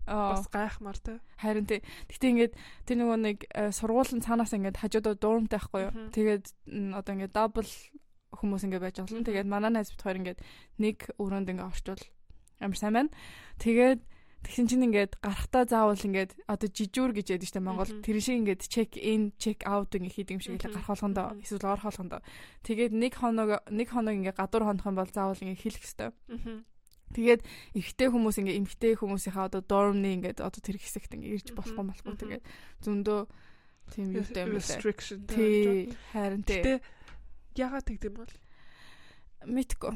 бас гайхмаар те. Харин тий. Гэтэ ингээд тэр нөгөө нэг э, сургуулийн цаанаас ингээд хажуудаа дуурмтай байхгүй юу. Тэгээд одоо ингээд дабл хүмүүс ингээд байж болно. Тэгээд манай найз бит хоёр ингээд нэг өрөөнд ингээд орчвол амар сайн байна. Тэгээд Тэгсэн чинь ингээд гарахтаа заавал ингээд одоо жижүүр гэж яддаг штэ Монгол тэр шиг ингээд check in check out ингээ хийдэг юм шиг л гарах болгондоо эсвэл орох болгондоо тэгээд нэг хоног нэг хоног ингээ гадуур хонох юм бол заавал ингээ хэлэх хэвээр. Тэгээд эрэгтэй хүмүүс ингээ эмэгтэй хүмүүсийнхаа одоо dorm-ны ингээд одоо тэр хэсэгт ингээ ирж болохгүй болохгүй тэгээд зөндөө тийм юутай юм. Restriction. Тий. Харин тий. Ягаад тэгдэм бол? Мэдгүй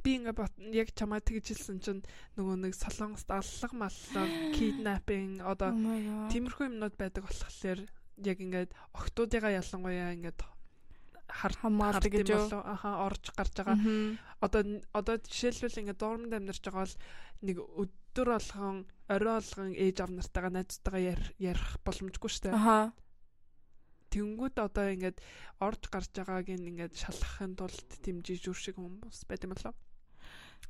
би ингээ бот яг чамаа тэгжилсэн чинь нөгөө нэг солонгост аллах маллаа киднапинг одоо oh тиймэрхүү юмнууд байдаг болохоор яг ингээд октоодыгаа ялангуяа ингээд хамгаалдаг гэж юу аха орж гарч байгаа одоо одоо жишээлбэл ингээд дормонд амьдарч байгаа бол нэг өдөр болгон орой болгон ээж ав нартайгаа найзтайгаа ярих боломжгүй шүү дээ аха Тэнгүүд одоо ингээд орж гарч байгааг ингээд шалгахын тулд тийм жижүүр шиг хүмүүс байт юм болоо.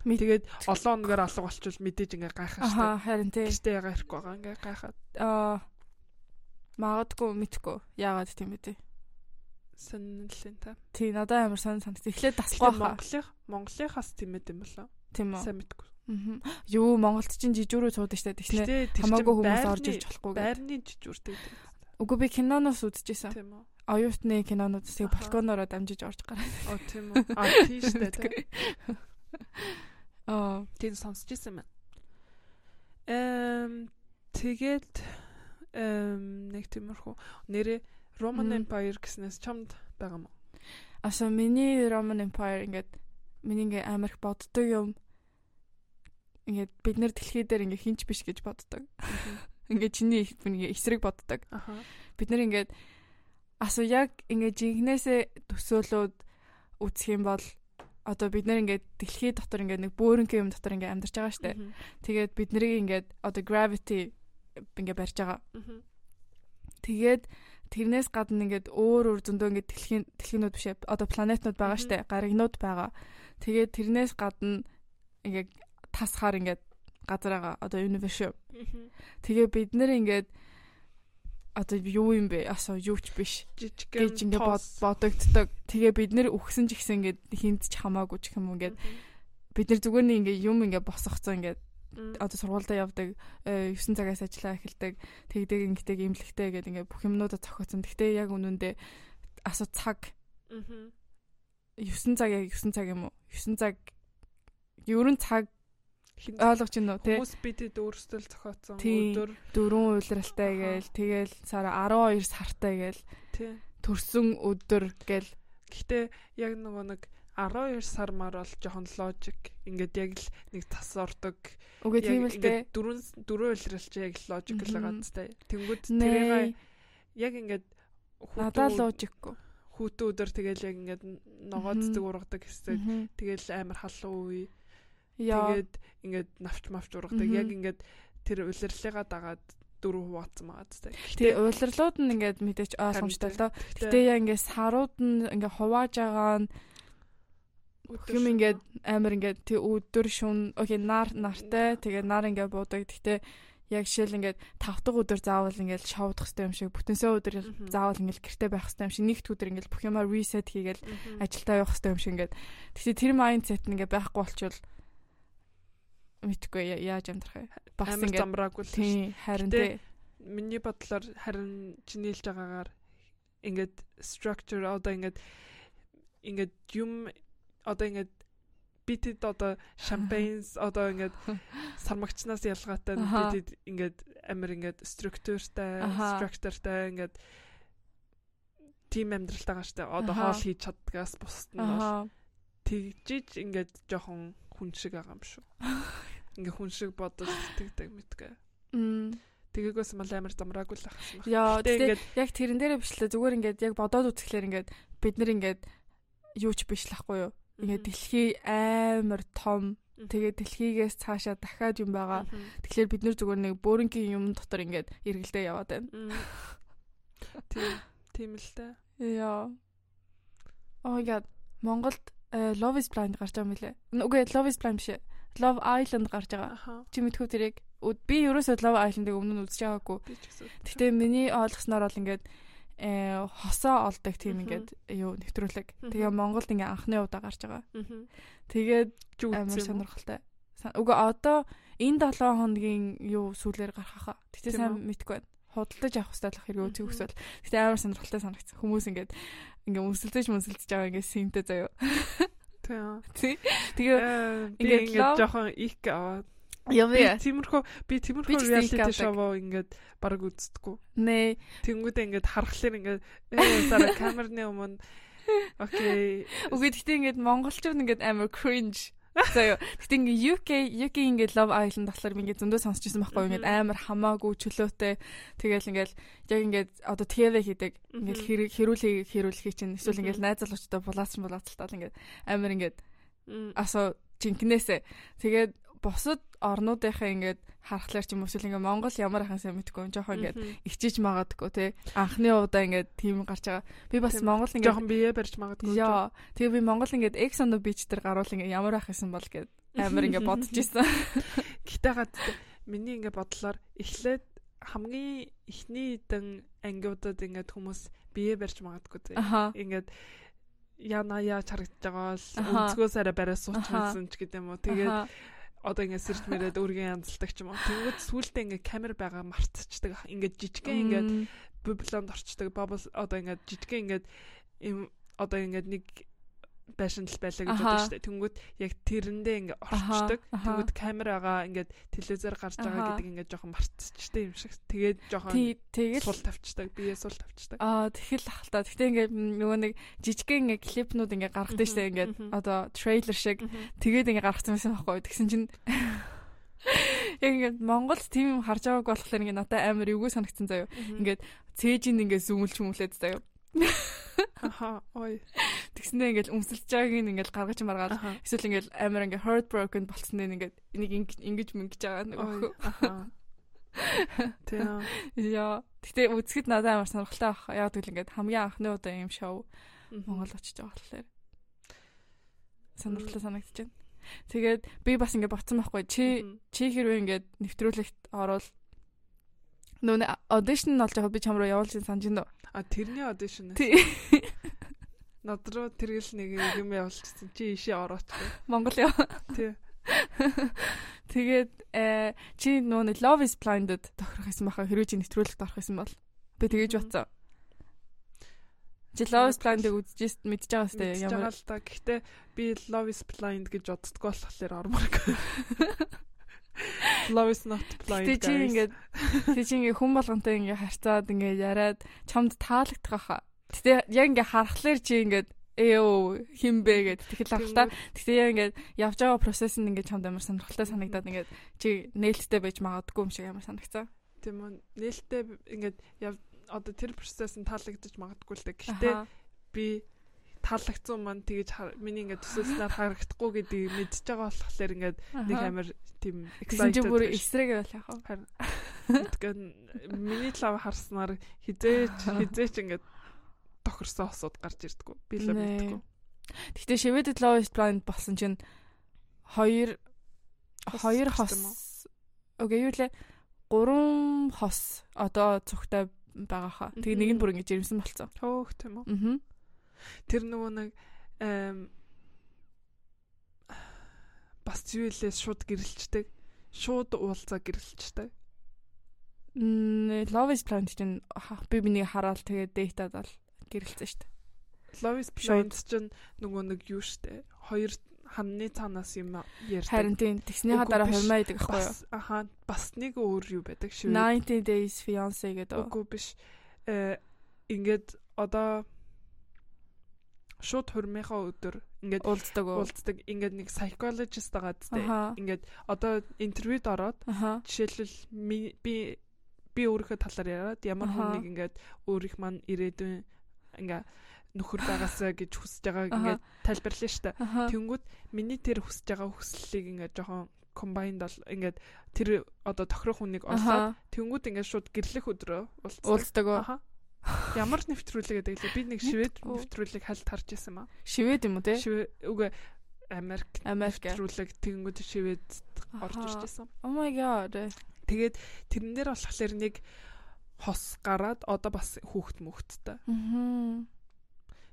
Тэгээд олон өнөөр алга болчихвол мэдээж ингээ гайхах шүү дээ. Харин тий. Гэвчтэй яга ирэхгүй байгаа ингээ гайхаад. Аа магадгүй мэдхгүй яагаад тийм үү? Сонирхолтой та. Тий надад амар сонир санагд. Эхлээд дасгүй хаа. Монголын Монголынхаас тийм ээ юм болоо. Тийм үү? Сайн мэдгүй. Аа. Юу Монголд чинь жижүүрөө цууд штэ тэгснэ. Хамаагүй хүмүүс орж ирж болохгүй. Байрны жижүүртэй. Үгүй би киноноос үзчихсэн. Тийм үү? Оюутны кинонуудаас тэг балконоороо дамжиж орж гараад. Оо тийм үү? Аа тийм штэ. Аа, тийм сонсч ирсэн байна. Эм тэгээд эм нэг тиймэрхүү нэрээ Roman Empire гэснээс чамд байгаа мó. Аса миний Roman Empire ингээд миний ингээ амарх боддог юм. Ингээд бид нэр дэлхий дээр ингээ хинч биш гэж боддог. Ингээ чиний ингээ эсрэг боддог. Бид нэр ингээд асуу яг ингээ жинхнээсээ төсөөлөөд үсэх юм бол одоо бид нэр ингээд дэлхий дотор ингээд нэг бөөрөнгө юм дотор ингээд амьдарч байгаа штэ. Тэгээд бид нарыг ингээд одоо gravity ингээд барьж байгаа. Тэгээд тэрнээс гадна ингээд өөр өөр зөндөө ингээд дэлхийн дэлхийнүүд биш одоо планетнууд байгаа штэ. Гаригнууд байгаа. Тэгээд тэрнээс гадна ингээд тасхаар ингээд газар байгаа. Одоо universe. Тэгээ бид нэр ингээд одоо юу юм бэ? Асуу юу ч биш. Жижигхэн гэж ингээ бодогддог. Тэгээ бид нэр үхсэн ч гэсэн ингээ хинт ч хамаагүй ч юм ингээ бид нар зүгээр нэг ингээ юм ингээ босгоцсон ингээ одоо сургуультай явдаг 9 э, цагаас ажиллаа эхэлдэг. Тэгдэг ингэдэг имлэгтэй гэдэг ингээ бүх юмнуудаа зохиоцсон. Гэхдээ яг үнэндээ асуу цаг. 9 цаг яг 9 цаг юм уу? 9 цаг ерөн цаг ойлгож байна уу те хүмүүс бидэд өөрсдөө зохиоцсон өдөр. Дөрвөн уйлралтай гээл тэгэл сара 12 сартай гээл тий. төрсөн өдөр гээл гэхдээ яг нөгөө нэг 12 сар мар бол жоохон логик. Ингээд яг л нэг тас ордог. Үгүй тийм л те дөрвөн дөрвөн уйлралч яг логик л байгаа зү тэнгүүд тэрийг яг ингээд надад логикгүй. хүүтэн өдөр тэгэл яг ингээд ногооддаг ургадаг хэсэг тэгэл амар халуун үе. Тэгээд ингээд навч мавч ургадаг. Яг ингээд тэр улирлыгаа дагаад дөрөв хуваацсан байгаа зү. Тэгээ улирлууд нь ингээд мэдээч ойлгомжтой л доо. Гэтэ яа ингээд сарууд нь ингээд хувааж байгаа нь юм ингээд амар ингээд тий өдөр шүн окей нар нартай тэгээ нар ингээд буудаг. Гэтэ яг жишээл ингээд тав дахь өдөр заавал ингээд шоудах хэрэгтэй юм шиг бүтэнсээ өдөр заавал ингээд гэрте байх хэрэгтэй юм шиг нэгд өдөр ингээд бүх юмаа reset хийгээл ажилдаа явах хэрэгтэй юм шиг ингээд тэгсээ тэр майндсет нь ингээд байхгүй болчвол мэдхгүй яаж амьдрах вэ? Бас ингэ замраагүй л тийм харин тий. Миний бодлоор харин чинийлж байгаагаар ингээд structure одоо ингээд ингээд юм одоо ингээд битэд одоо шампанс одоо ингээд сармагчнаас ялгаатай битэд ингээд амир ингээд структуртай structureтай ингээд тим амьдралтай штэ одоо хоол хийж чаддгаас бусд нь бол тэгжиж ингээд жоохон хүн шиг байгаа юм шүү. Ингээ хүн шиг бодож тэгдэг мэдгээ. Мм. Тэгээгөөс мал амар замраагүй л ахсан. Яа, тэгээд яг тэрэн дээрээ бичлээ зүгээр ингээд яг бодоод үзэхлээр ингээд бид нар ингээд юу ч биш лахгүй юу? Ингээд дэлхий амар том. Тэгээд дэлхийгээс цаашаа дахиад юм байгаа. Тэгэхээр бид нар зүгээр нэг бөөрингийн юм дотор ингээд эргэлдээ яваад байна. Тийм, тийм л та. Яа. Oh my god. Монголд Э, Love is Blind гарч байгаа юм лээ. Үгүй Love is Blind биш. Love Island гарч байгаа. Чи мэдхүү тэрийг би ерөөсөө Love Island-ыг өмнө нь үзэж байгаагүй. Гэтэ миний ойлгосноор бол ингээд хосоо олдог тийм ингээд юу нэвтрүүлэг. Тэгээ Монголд ингээ анхны удаа гарч байгаа. Тэгээд амар сонирхолтой. Уга одоо энэ 7 хоногийн юу сүүлээр гарах хаа. Гэтэ сайн мэдгүй байна. Худалдаж авах хэрэгтэй болох хэрэг үзэх хүсвэл. Гэтэ амар сонирхолтой санагдсан. Хүмүүс ингээд ингээ өмсөлдөж мөсөлдөж байгаа ингээ синтэ заяа. Тэгээ ингээд ингээд жоохон их аваад Юм яа. Тиймэрхүү би тиймэрхүү reality show ингээд баг үздэггүй. Нэ. Тэнгүүдээ ингээд харахаар ингээд ээ сара камерны өмнө окей. Үгүй гэхдээ ингээд монголчууд ингээд амар cringe Заяа. Гэтэ ингээ UK UK ингээ Love Island болохоор би ингээ зөндөө сонсч ирсэн байхгүй ингээ амар хамаагүй чөлөөтэй. Тэгэл ингээл яг ингээ одоо TV хийдэг ингээл хэрүүл хэрүүлхий чинь эсвэл ингээл найз залуучтай булаацсан булаацалтаа ингээ амар ингээ асуу жинкнээсээ. Тэгээд бусад орнуудынхаа ингээд харахаар ч юм уу эсвэл ингээд Монгол ямар ахын сайн мэдгүй жоохон ингээд ичиж магадгүй те анхны удаа ингээд тийм гарч байгаа. Би бас Монгол ингээд жоохон бие барьж магадгүй. Яа. Тэгээ би Монгол ингээд X the beach дээр гаруул ингээд ямар ах юм бол гэд амар ингээд бодож исэн. Гэтэ гад миний ингээд бодлоор эхлээд хамгийн эхний дэн ангиудад ингээд хүмүүс бие барьж магадгүй те. Ингээд яна яа харагдаж байгаа бол өнцгөөс арай барай суучсан ч гэдэм үү. Тэгээд одоо ингээд сэрж мэрэд өөргөө янзалдаг ч юм уу. Тэнгүүд сүултээ ингээд камер байгаа мартчихдаг. Ингээд жижигхэн ингээд бублонд орчдөг. Бабл одоо ингээд жижигхэн ингээд им одоо ингээд нэг байшинл байлаа гэж бодож штэ. Тэнгүүд яг тэрэндээ ингээ орчдөг. Тэнгүүд камерагаа ингээд телевизээр гарч байгаа гэдэг ингээ жоохон мартчихтэй юм шиг. Тэгээд жоохон тэгээд сул тавьчихдаг. Бие сул тавьчихдаг. Аа тэгэл ахalta. Гэтэ ингээ нөгөө нэг жижигхэн ингээ клипнүүд ингээ гаргадаг штэ. Ингээ одоо трейлер шиг тэгээд ингээ гаргацсан байсан байхгүй. Тэгсэн чинь Яг ингээд Монголд тийм юм харж байгааг болохоор ингээд надад амар эвгүй санагдсан заяо. Ингээд цээжинд ингээд зүүмэлч хүмүүлээд заяо. Аха ой. Тэгснээ ингээл өмсөлж байгааг ингээл гаргаж маргаад эсвэл ингээл амар ингээ heartbroken болцсон нь ингээд энийг ингэж мөнгөж байгаа нэг охин. Аха. Тийм. Яа. Гэтэ үзэхэд надад амар сонирхолтой баг. Яг тэгвэл ингээд хамгийн анхны удаа юм шоу Монгол очиж байгаа болохоор сонирхолтой байна. Тэгээд би бас ингээд боцсон байхгүй. Чи чи хэрвээ ингээд нэвтрүүлэгт орвол нөө аудишн нь олж байгаа би чам руу явуулж санаж байна. А тэрний аудишн. Тий. Над руу тэргэл нэг юм явуулчихсан. Чи ишээ орооч. Монгол яа. Тий. Тэгээд э чи нөө Love is Blind-д тохирох байсан баха хэрвээ чи нэвтрүүлэгт орох байсан бол би тэгэж бодсон. Чи Love is Blind-ыг үзэж мэдж байгаа сте ямар л та. Гэхдээ би Love is Blind гэж боддгоо болохоор орморг. Love is not blind. Тэг чи ингээд тэг чи ингээд хүн болгонтой ингээд харьцаад ингээд яриад чамд таалагдах хаа. Гэтэ яг ингээ харахаар чи ингээд ээё химбэ гэд тэгэл ахalta. Гэтэ яг ингээд явж байгаа процесс нь ингээд чамд амар сонирхолтой санагдаад ингээд чи нээлттэй байж магадгүй юм шиг амар санагцсан. Тийм үү. Нээлттэй ингээд одоо тэр процесс нь таалагдчих магадгүй л дээ. Гэтэ би таалагдсан маань тэгэж миний ингээд төсөөснээр харагдахгүй гэдгийг мэдчихэж байгаа болохоор ингээд нэг амар тийм excited бүр эсрэг байл яхаа. Харин миний лав харснаар хизээч хизээч ингээд тохирсон осууд гарч ирдгүү. Би л мэддэггүй. Гэхдээ Shredded Love is Blind болсон чинь хоёр хоёр хос Окей юу лээ гурван хос одоо цогтой байгаа хаа. Тэгээ нэг нь бүр ингэж ирэмсэн болцсон. Хөөх тийм үү. Аа. Тэр нөгөө нэг бас зүйлээс шууд гэрэлцдэг. Шууд уулзаа гэрэлцдэг. Love is Blind чинь би бинийг хараад тэгээ дэйтад бол гэрэлцэн шүү дээ. Love is Blind чинь нөгөө нэг юу штэ. Хоёр хамны цаанаас юм ярьдаг. Харин тийм тэгснийхаа дараа хурмаа идэг аахгүй юу? Аха бас нэг өөр юу байдаг шүү. 90 Days Fiancé гэдэг. Үгүй биш. Э ингээд одоо шууд хурмынхаа өдөр ингээд уулздаг уулздаг. Ингээд нэг psychologist байгаа зү. Ингээд одоо интервьюд ороод жишээлбэл би би өөрийнхөө талаар яриад ямар хүнийг ингээд өөрийнх маань ирээдүйн ингээ нөхөр байгаасаа гэж хүсэж байгааг ингээд тайлбарлаа штэ. Тэнгүүд миний тэр хүсэж байгаа хүслийг ингээд жоохон комбайнд бол ингээд тэр одоо тохирох хүнийг олоод тэнгүүд ингээд шууд гэрлэх өдрөө уулздаг. Ямар нэвтрүүлэг гэдэг лээ. Би нэг шивэд нэвтрүүлэг хальт харж исэн маа. Шивэд юм уу те? Үгүй Америк Америк нэвтрүүлэг тэгэнгүүт шивэд орж ирж исэн. Oh my god. Тэгээд тэрэн дээр болохоор нэг хос гараад одоо бас хүүхэд мөхттэй. Аа.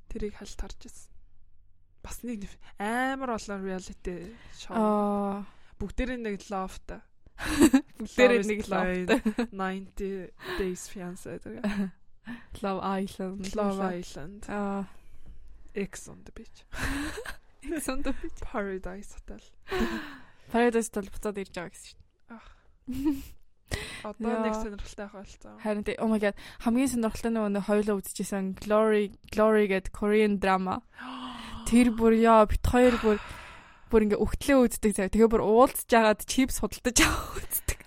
Тэрийг хальт харж ирсэн. Бас нэг амар олон reality шоу. Аа. Бүгдээрээ нэг лавта. Бүгдээрээ нэг лавта. 90 Days Fiancé гэдэг. Love Island. Love Island. Аа. X on the beach. X on the beach. Paradise Hotel. Paradise Hotel буцаад ирж байгаа гэсэн шүү. Одоо нэг сонирхолтой болцсон. Харин тий oh my god хамгийн сонирхолтой нөгөө хоёулаа үзчихсэн Glory Glory гэдэг Korean drama. Тэр бүр яа бит хоёр бүр бүр ингээ өгтлээ үздэг зав. Тэгээ бүр уулзж агаад чипс худалдаж аваа үздэг.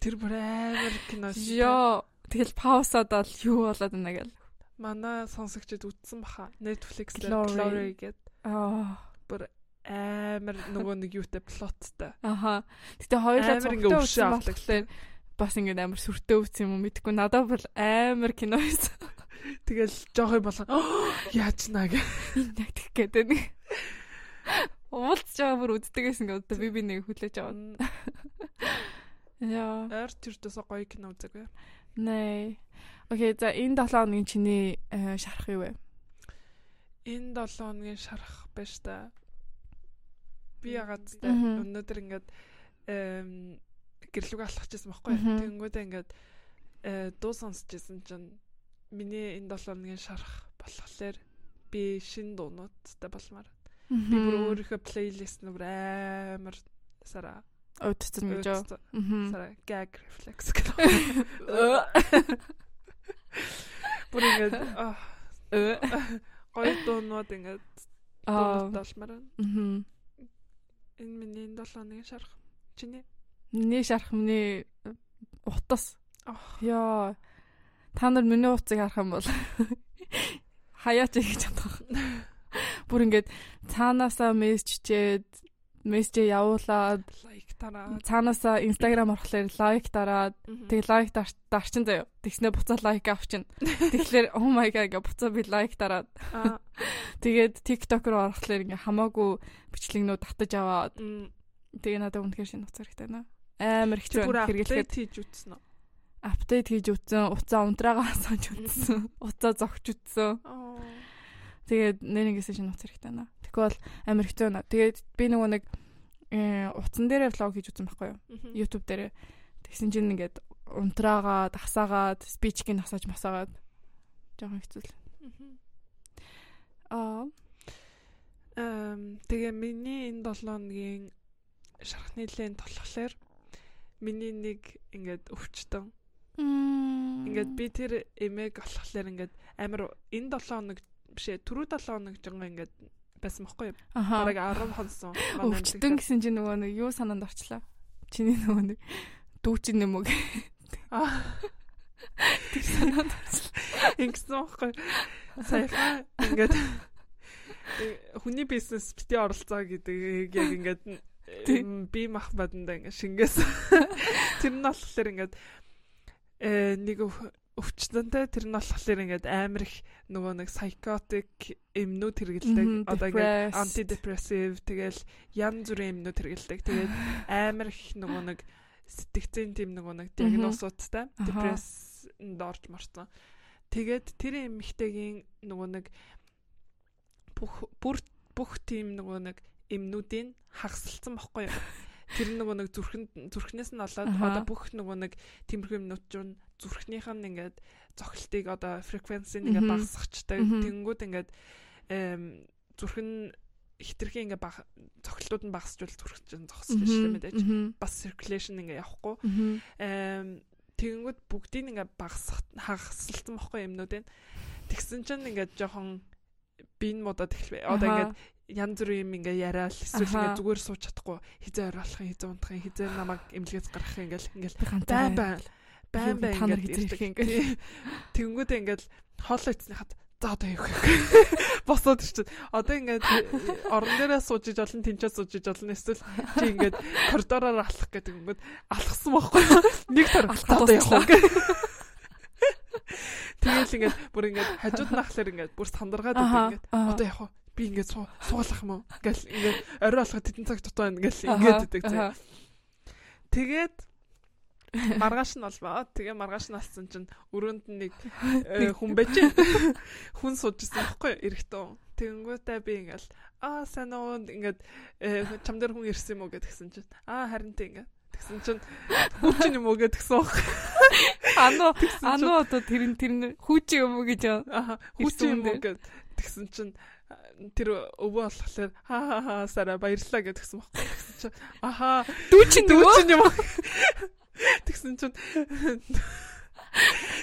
Тэр бүр амар кино шүү. Йоо. Тэгэл паусаад бол юу болоод байна гэл. Манай сонсогчд үзсэн баха. Netflix дээр Glory гэдэг. Аа. Бүр амар нөгөө нэг юутай плоттай. Аха. Гэтэ хоёулаа ингээ өвшөө авдаг бас ингээд амар сүртэй өвц юм уу мэдгүй надад бол амар кино байсан. Тэгэл жоохой болоо яаж наа гэ. Яг тэг гэдэг нэг. Уулзж байгаа бүр үздэг гэсэн ингээд одоо би би нэг хүлээж аваад. Яа. Эр тэрдээс гоё кино үзээг. Нэ. Окей, за энэ 7 хоногийн чиний э, шарах юу вэ? Энэ 7 хоногийн шарах байж та. Би ягаад та өнөөдөр ингээд гэрлүүг алхчихсан байхгүй. Тэнгүүдээ ингээд э, дуу сонсч ирсэн чинь миний энэ 7 хоногийн шарах болохоор би шин дуунуудтай болмаар. Би бүр өөрийнхөө плейлист нүр амар сара өдцөн гэж аа. Сара gag reflex гэх. Бүр ингээд гоё дуунууд ингээд дуунууд болмаар. Энэ миний энэ 7 хоногийн шарах. Чиний Миний шарах миний утас. Яа. Та нар миний утсыг харах юм бол хаяач гэж бодох. Бүр ингээд цаанаасаа мессеж чичээд мессеж явуулаад лайк дараад цаанаасаа инстаграм орохлоор лайк дараад тэг лайк дарчин заяа. Тэгснэ буцаад лайк авчин. Тэгэхээр oh my god гэ буцаа би лайк дараад. Тэгээд TikTok руу орохлоор ингээ хамаагүй бичлэгнүүд татаж аваад. Тэгээ надад үнэхээр шинэ утас хэрэгтэй байна амар хэцүү хэрэглэхэд хийж үтсэн үү? Апдейт хийж үтсэн, уцаа унтраагаа сонж үтсэн, уцаа зогч үтсэн. Тэгээд нэрнгэсэн шинэ утас хэрэгтэй байна. Бол амар хэцүү байна. Тэгээд би нөгөө нэг утсан дээрээ влог хийж үтсэн байхгүй юу? YouTube дээрээ. Тэгсэн чинь ингээд унтраагаа, дасаагаад, спичкийг насааж масаагаад жоохон хэцүү л. Аа. Эм тэгээ миний энэ 7 хоногийн шархны лент болохоор миний нэг ингээд өвчтөн. Ингээд би тэр эмээг болохоор ингээд амар энэ 7 хоног бишээ түрүү 7 хоног жингаа ингээд байсан байхгүй юу? Бараг 10 хонсон. Өвчтөн гэсэн чинь нөгөө нэг юу санаанд орчлаа. Чиний нөгөө нэг дүүчин юм уу? Аа. Тэр санаанд орчлаа. Ингэсэн байхгүй. Саяхан ингээд хүний бизнес бити оролцоо гэдэг яг ингээд би мах баданда ингээ шингээс тэр нь болохоор ингээд э нэг өвчтөнтэй тэр нь болохоор ингээд амар их нөгөө нэг psychotic эмнүүд хэрэгэлдэг. Одоо ингээд antidepressive тэгэл янз бүрийн эмнүүд хэрэгэлдэг. Тэгээд амар их нөгөө нэг сэтгцэн тийм нөгөө нэг диагнозуудтай депрессэнд орж марсан тэгээд тэр эмэгтэйгийн нөгөө нэг бүх бүр бүх тийм нөгөө нэг эмнүүдийн хагасалсан бохгүй юу? Тэр нөгөө нэг зүрхэнд зүрхнээс нь болоод одоо бүх нөгөө нэг тиймэрхүү юмнууд чинь зүрхнийх нь ингээд цогцолтыг одоо фреквенцийг ингээд багасгачтай тэнгүүд ингээд зүрхэн хитрхийн ингээ баг цогцлтууд нь багасжвал зүрх чинь зогсож шүү мэдээж. Бас circulation ингээ явахгүй. Тэгэнгүүт бүгдийг ингээ багасгах хагасалтсан бохгүй юмнууд энэ тэгсэн чинь ингээ жоохон бин модод эхлэв одоо ингээ янз бүрийн юм ингээ яриад эсвэл ингээ зүгээр сууж чадахгүй. Хизээ оролцох хизээ унтах хизээ намайг эмнэлгээс гаргах ингээл ингээл байн байн байн байн ингээ ирдэг. ингээ тэгэнгүүтээ ингээл хоол ицснийхад за одоо юу гэх босоод ирчихсэн одоо ингээд орон дээрээ сууж иж олон тэнцээ сууж иж олон эсвэл чи ингээд коридороор алах гэдэг ингээд алхсан байхгүй. Нэг төр одоо явах Тэгэл ингээд бүр ингээд хажууд нахлаар ингээд бүр сандаргаад байдаг ингээд одоо явах би ингээд суулгах юм уу? Ингээл ингээд орой болоход тедэн цаг дутуу байна ингээл ингээд өгдөг зэ. Тэгээд маргааш нь болвоо. Тэгээ маргааш нь алсан чинь өрөөнд нэг э, хүн байж хүн суужсэн байхгүй эрэхтэн. Тэнгүүтээ би ингээл аа сайн уу ингээд э, чам дээр хүн ирсэн юм уу гэдгсэн чинь аа харин тийм ингээд тэгсэн чинь хүүчин юм уу гэдгсэн баг. Ану ану одоо тэр тэр хүүчин юм уу гэж аа хүүчин юм уу гэд тэгсэн чинь тэр өвөө болохоор ха ха ха сара баярлаа гэдгсэн байхгүй. Тэгсэн чинь аха дүүчин дүүчин юм. Тэгсэн чинь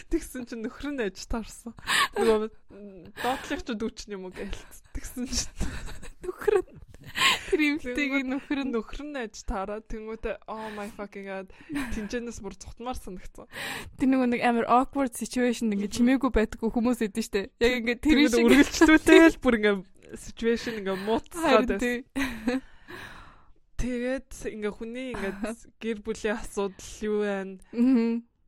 Тэгсэн чинь нөхөр нь аж таарсан. Нөгөө доотлох ч дүүчин юм уу гэлц. Тэгсэн чинь нөхөр нь тэр имлтэйг нөхөр нь нөхөр нь аж таараа тэнгуүтэ oh my fucking god тэнцэнэс бүр цутмаар санагцсан. Тэр нөгөө нэг амар awkward situation ингээ чимээгүй байдаггүй хүмүүс идэв штэ. Яг ингээ тэр шиг үргэлжлүүлтэй л бүр ингээ situation ингээ мууцгаад байсан. Тэгээд ингээ хүний ингээ гэр бүлийн асуудал юу байна?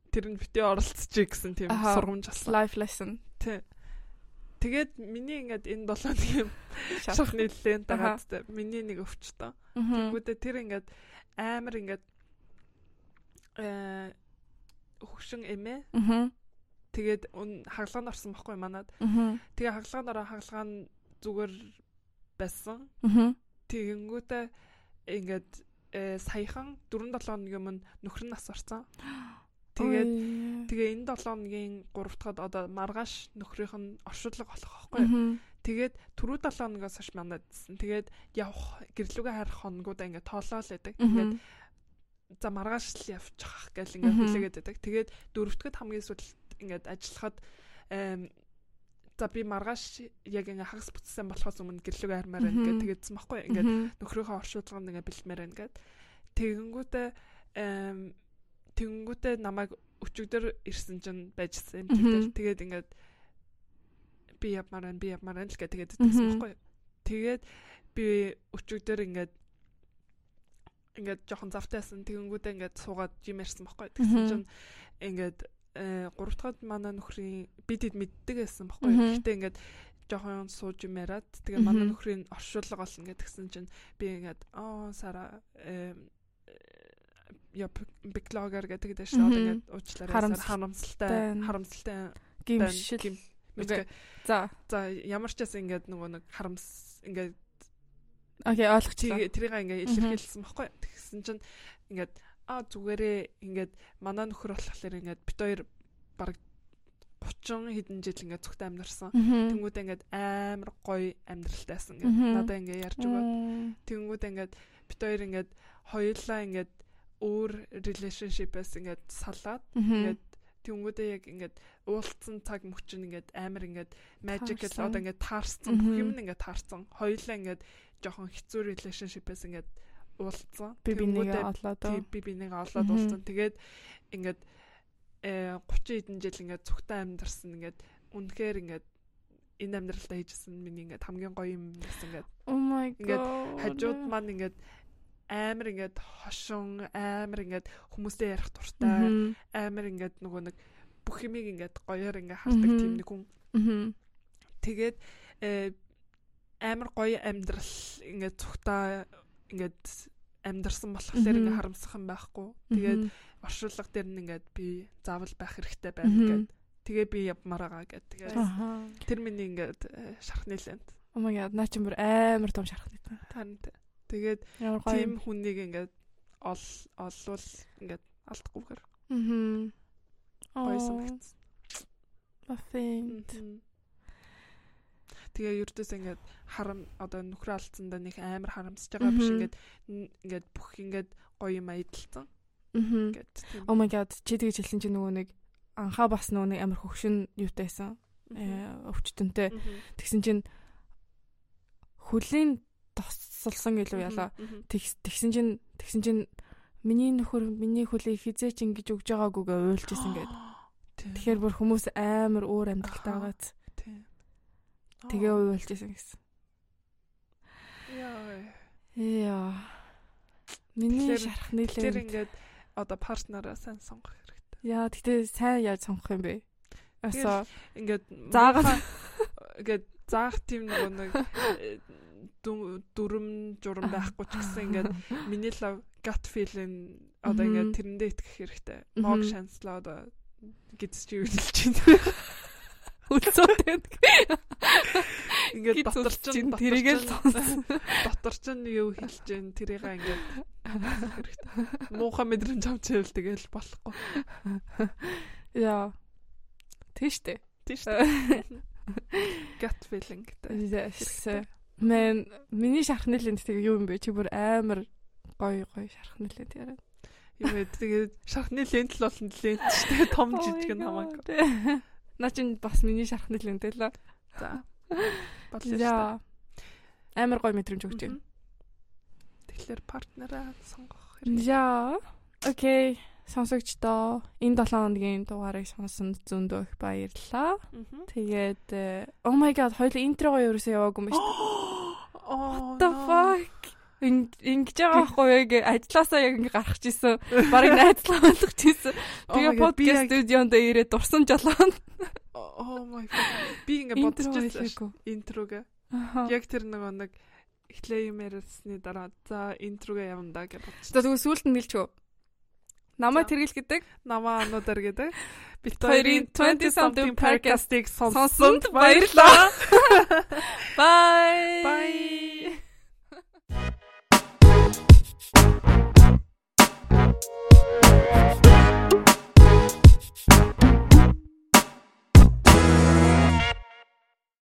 Тэр нь битээ оролцчих гэсэн тийм сургамж болсон. Life lesson. Тий. Тэгээд миний ингээд энэ 7 өдрийн шахны лент дагаад миний нэг өвчтөө. Тэгвэл тэр ингээд амар ингээд э хөвшин эмээ. Тэгээд хагалгаанд орсон байхгүй манад. Тэгээ хагалгаанд ороо хагалгаан зүгээр байсан. Тэгэнгүүтээ ингээд э, саяхан 4 7 хоногийн өмнө нөхөр нь нас орсон. Тэгээд тэгээ энэ 7 хоногийн 3 дахад одоо маргааш нөхрийнх нь оршуулга болох байхгүй. Тэгээд түрүү 7 хоногоос хойш манайдсан. Тэгээд явах гэрлүүгээ харах хоногудаа ингээд тоолоо л байдаг. Ингээд за маргааш л явчих гэл ингээд хүлээгээд байдаг. Тэгээд дөрөвдөд хамгийн сүүлд ингээд ажиллахад за би маргааш яг ингээ хагас бүтсэн болохоос өмнө гэрлүүгээ хармаар байна гэдэг тэгээдсэн баггүй ингээд нөхрийнхөө оршуулганд ингээ бэлтмээр байна гэд. Тэгэнгүүтээ тэгэнгүүтээ намайг өчигдөр ирсэн чинь байжсэн юм тэгэл тэгээд ингээд би явмаар байна би явмаар байна л гэдэг тэгээд тэгсэн баггүй тэгээд би өчигдөр ингээд ингээд жоохон завтайсан тэгэнгүүтээ ингээд суугаад жим ярьсан баггүй тэгсэн чинь ингээд 3 дахад манай нөхрийн бид хэд мэддэг байсан баггүй. Гэхдээ ингээд жоохон сууж юм яриад тэгээ манай нөхрийн оршуулга олно гэдгсэн чинь би ингээд аа сара я бэклогер гэдэг дэш одоо ингээд уучлаарай. Харамсалтай харамсалтай гимшил за. За ямар ч гэсэн ингээд нөгөө нэг харамс ингээд окей ойлгочихлоо тэрийг ингээд илэрхийлсэн баггүй тэгсэн чинь ингээд а зүгээрээ ингээд манай нөхөр болохоор ингээд бит хоёр баг 30 хэдэн жил ингээд зүгт амьдарсан. Тэнгүүд ингээд амар гоё амьдралтайсан ингээд надаа ингээд ярьж өгөөд тэнгүүд ингээд бит хоёр ингээд хоёулаа ингээд өөр relationship-аас ингээд салаад ингээд тэнгүүдээ яг ингээд уулцсан цаг мөчн ингээд амар ингээд magical одоо ингээд таарсан бүх юм ингээд таарсан. Хоёулаа ингээд жоохон хэцүү relationship-аас ингээд уулзсан. Би бинийгээ олоод би бинийгээ олоод уулзсан. Тэгээд ингээд э 30 хэдэн жил ингээд зүгтээ амьдарсан. Ингээд үнэхээр ингээд энэ амьдралтаа хийжсэн миний ингээд хамгийн гоё юм гэсэн ингээд. Oh my god. ингээд хажууд маань ингээд амар ингээд хошин амар ингээд хүмүүстэй ярих дуртай амар ингээд нөгөө нэг бүх юмыг ингээд гоёор ингээд хардаг тийм нэг хүн. Тэгээд э, амар гоё амьдрал ингээд цухтаа ингээд амьдарсан болохоор ингээ харамсах юм байхгүй. Тэгээд оршуулга дээр нь ингээд би заавал байх хэрэгтэй байна гэд. Тэгээ би явмаар байгаа гэд. Тэгээд тэр миний ингээд э, шархны лент. Oh my god, наа чи бүр амар том шархны. Танд. Тэгээд тийм хүнийг ингээд ол олвол ингээд алдахгүйгээр. Аа. Гоё санагц. Тэгээ ердөөс ингээд харам одоо нөхрөө алдсандаа нэг амар харамсаж байгаа биш ингээд ингээд бүх ингээд гоё юм аялдсан. Ингээд. Oh my god чи тэгж хэлсэн чи нөгөө нэг анхаа бас нөгөө нэг амар хөвшин юутайсан. Э өвчтөнтэй. Тэгсэн чинь хөлийн тосолсон гэлөө ялаа. Тэгсэн чинь тэгсэн чинь миний нөхөр миний хөлийг хизээч ингэж өгж байгаагүйгээ уйлжсэн гээд. Тэгэхээр бүр хүмүүс амар өөр амьдралтай байгааз. Тэгээ уйлжсэн гэсэн. Яа. Яа. Миний шарах нийлээ. Тэр ингээд одоо партнераа сайн сонгох хэрэгтэй. Яа, гэтээ сайн яаж сонгох юм бэ? Асаа ингээд заагаад ингээд заах тийм нэг э, дүрм журам байхгүй ч гэсэн ингээд миний лав gut feeling одоо ингээд тэрэндээ итгэх хэрэгтэй. Мог шанслаа одоо юу хэлж байна. Үлсөөтэй. Ингээд Гидс дотор үлсэж чинь чинь тэрийгээ л дотор чинь юу хэлж байна тэрийгээ ингээд хэрэгтэй. Муухай мэдрэмж авч байвал тэгэл болохгүй. Яа. Тийштэй. Дээ. Gut feeling гэдэг. Yes. Мэн миний шархны лент тэгээ юу юм бэ? Чи бүр амар гоё гоё шархны лент яриа. Юм ээ тэгээд шархны лент л болно лент шүү дээ. Том жижиг нь хамаагүй. Наа чин бас миний шархны лент л. За. Бодлоо. Амар гоё мэдрэмж өгч байна. Мгм. Тэгэхээр партнераа сонгох хэрэгтэй. Яа. Окей. Сонсогчдоо энэ 7 хоногийн дугаарыг сонсон зөндөө их баярлалаа. Тэгээд э, oh my god хоёул интрого ерөөсөө яваагүй юм шүү дээ. Oh, What the fuck? Ин- Ингэж байгаа байхгүй яг ажилласаа яг ингэ гарах чийсэн. Барыг найзлаа болгох чийсэн. Тэгээ подкаст студионд ирээд дурсан жолоон. Oh my god. Би ингээ бодож Интро байсан. Аха. Яг тэр нөгөө нэг эхлээ юм яриасны дараа за интрога явна да гэж бодож. За тэгвэл сүүлд нь нэлчүү. Намайг За. тэргэл гэдэг. Намаа ануудаар гэдэг. Бит Хоёрын хоёрын 20 20 something podcast-ыг Сонсонд баярлалаа. Bye. Bye. Oh,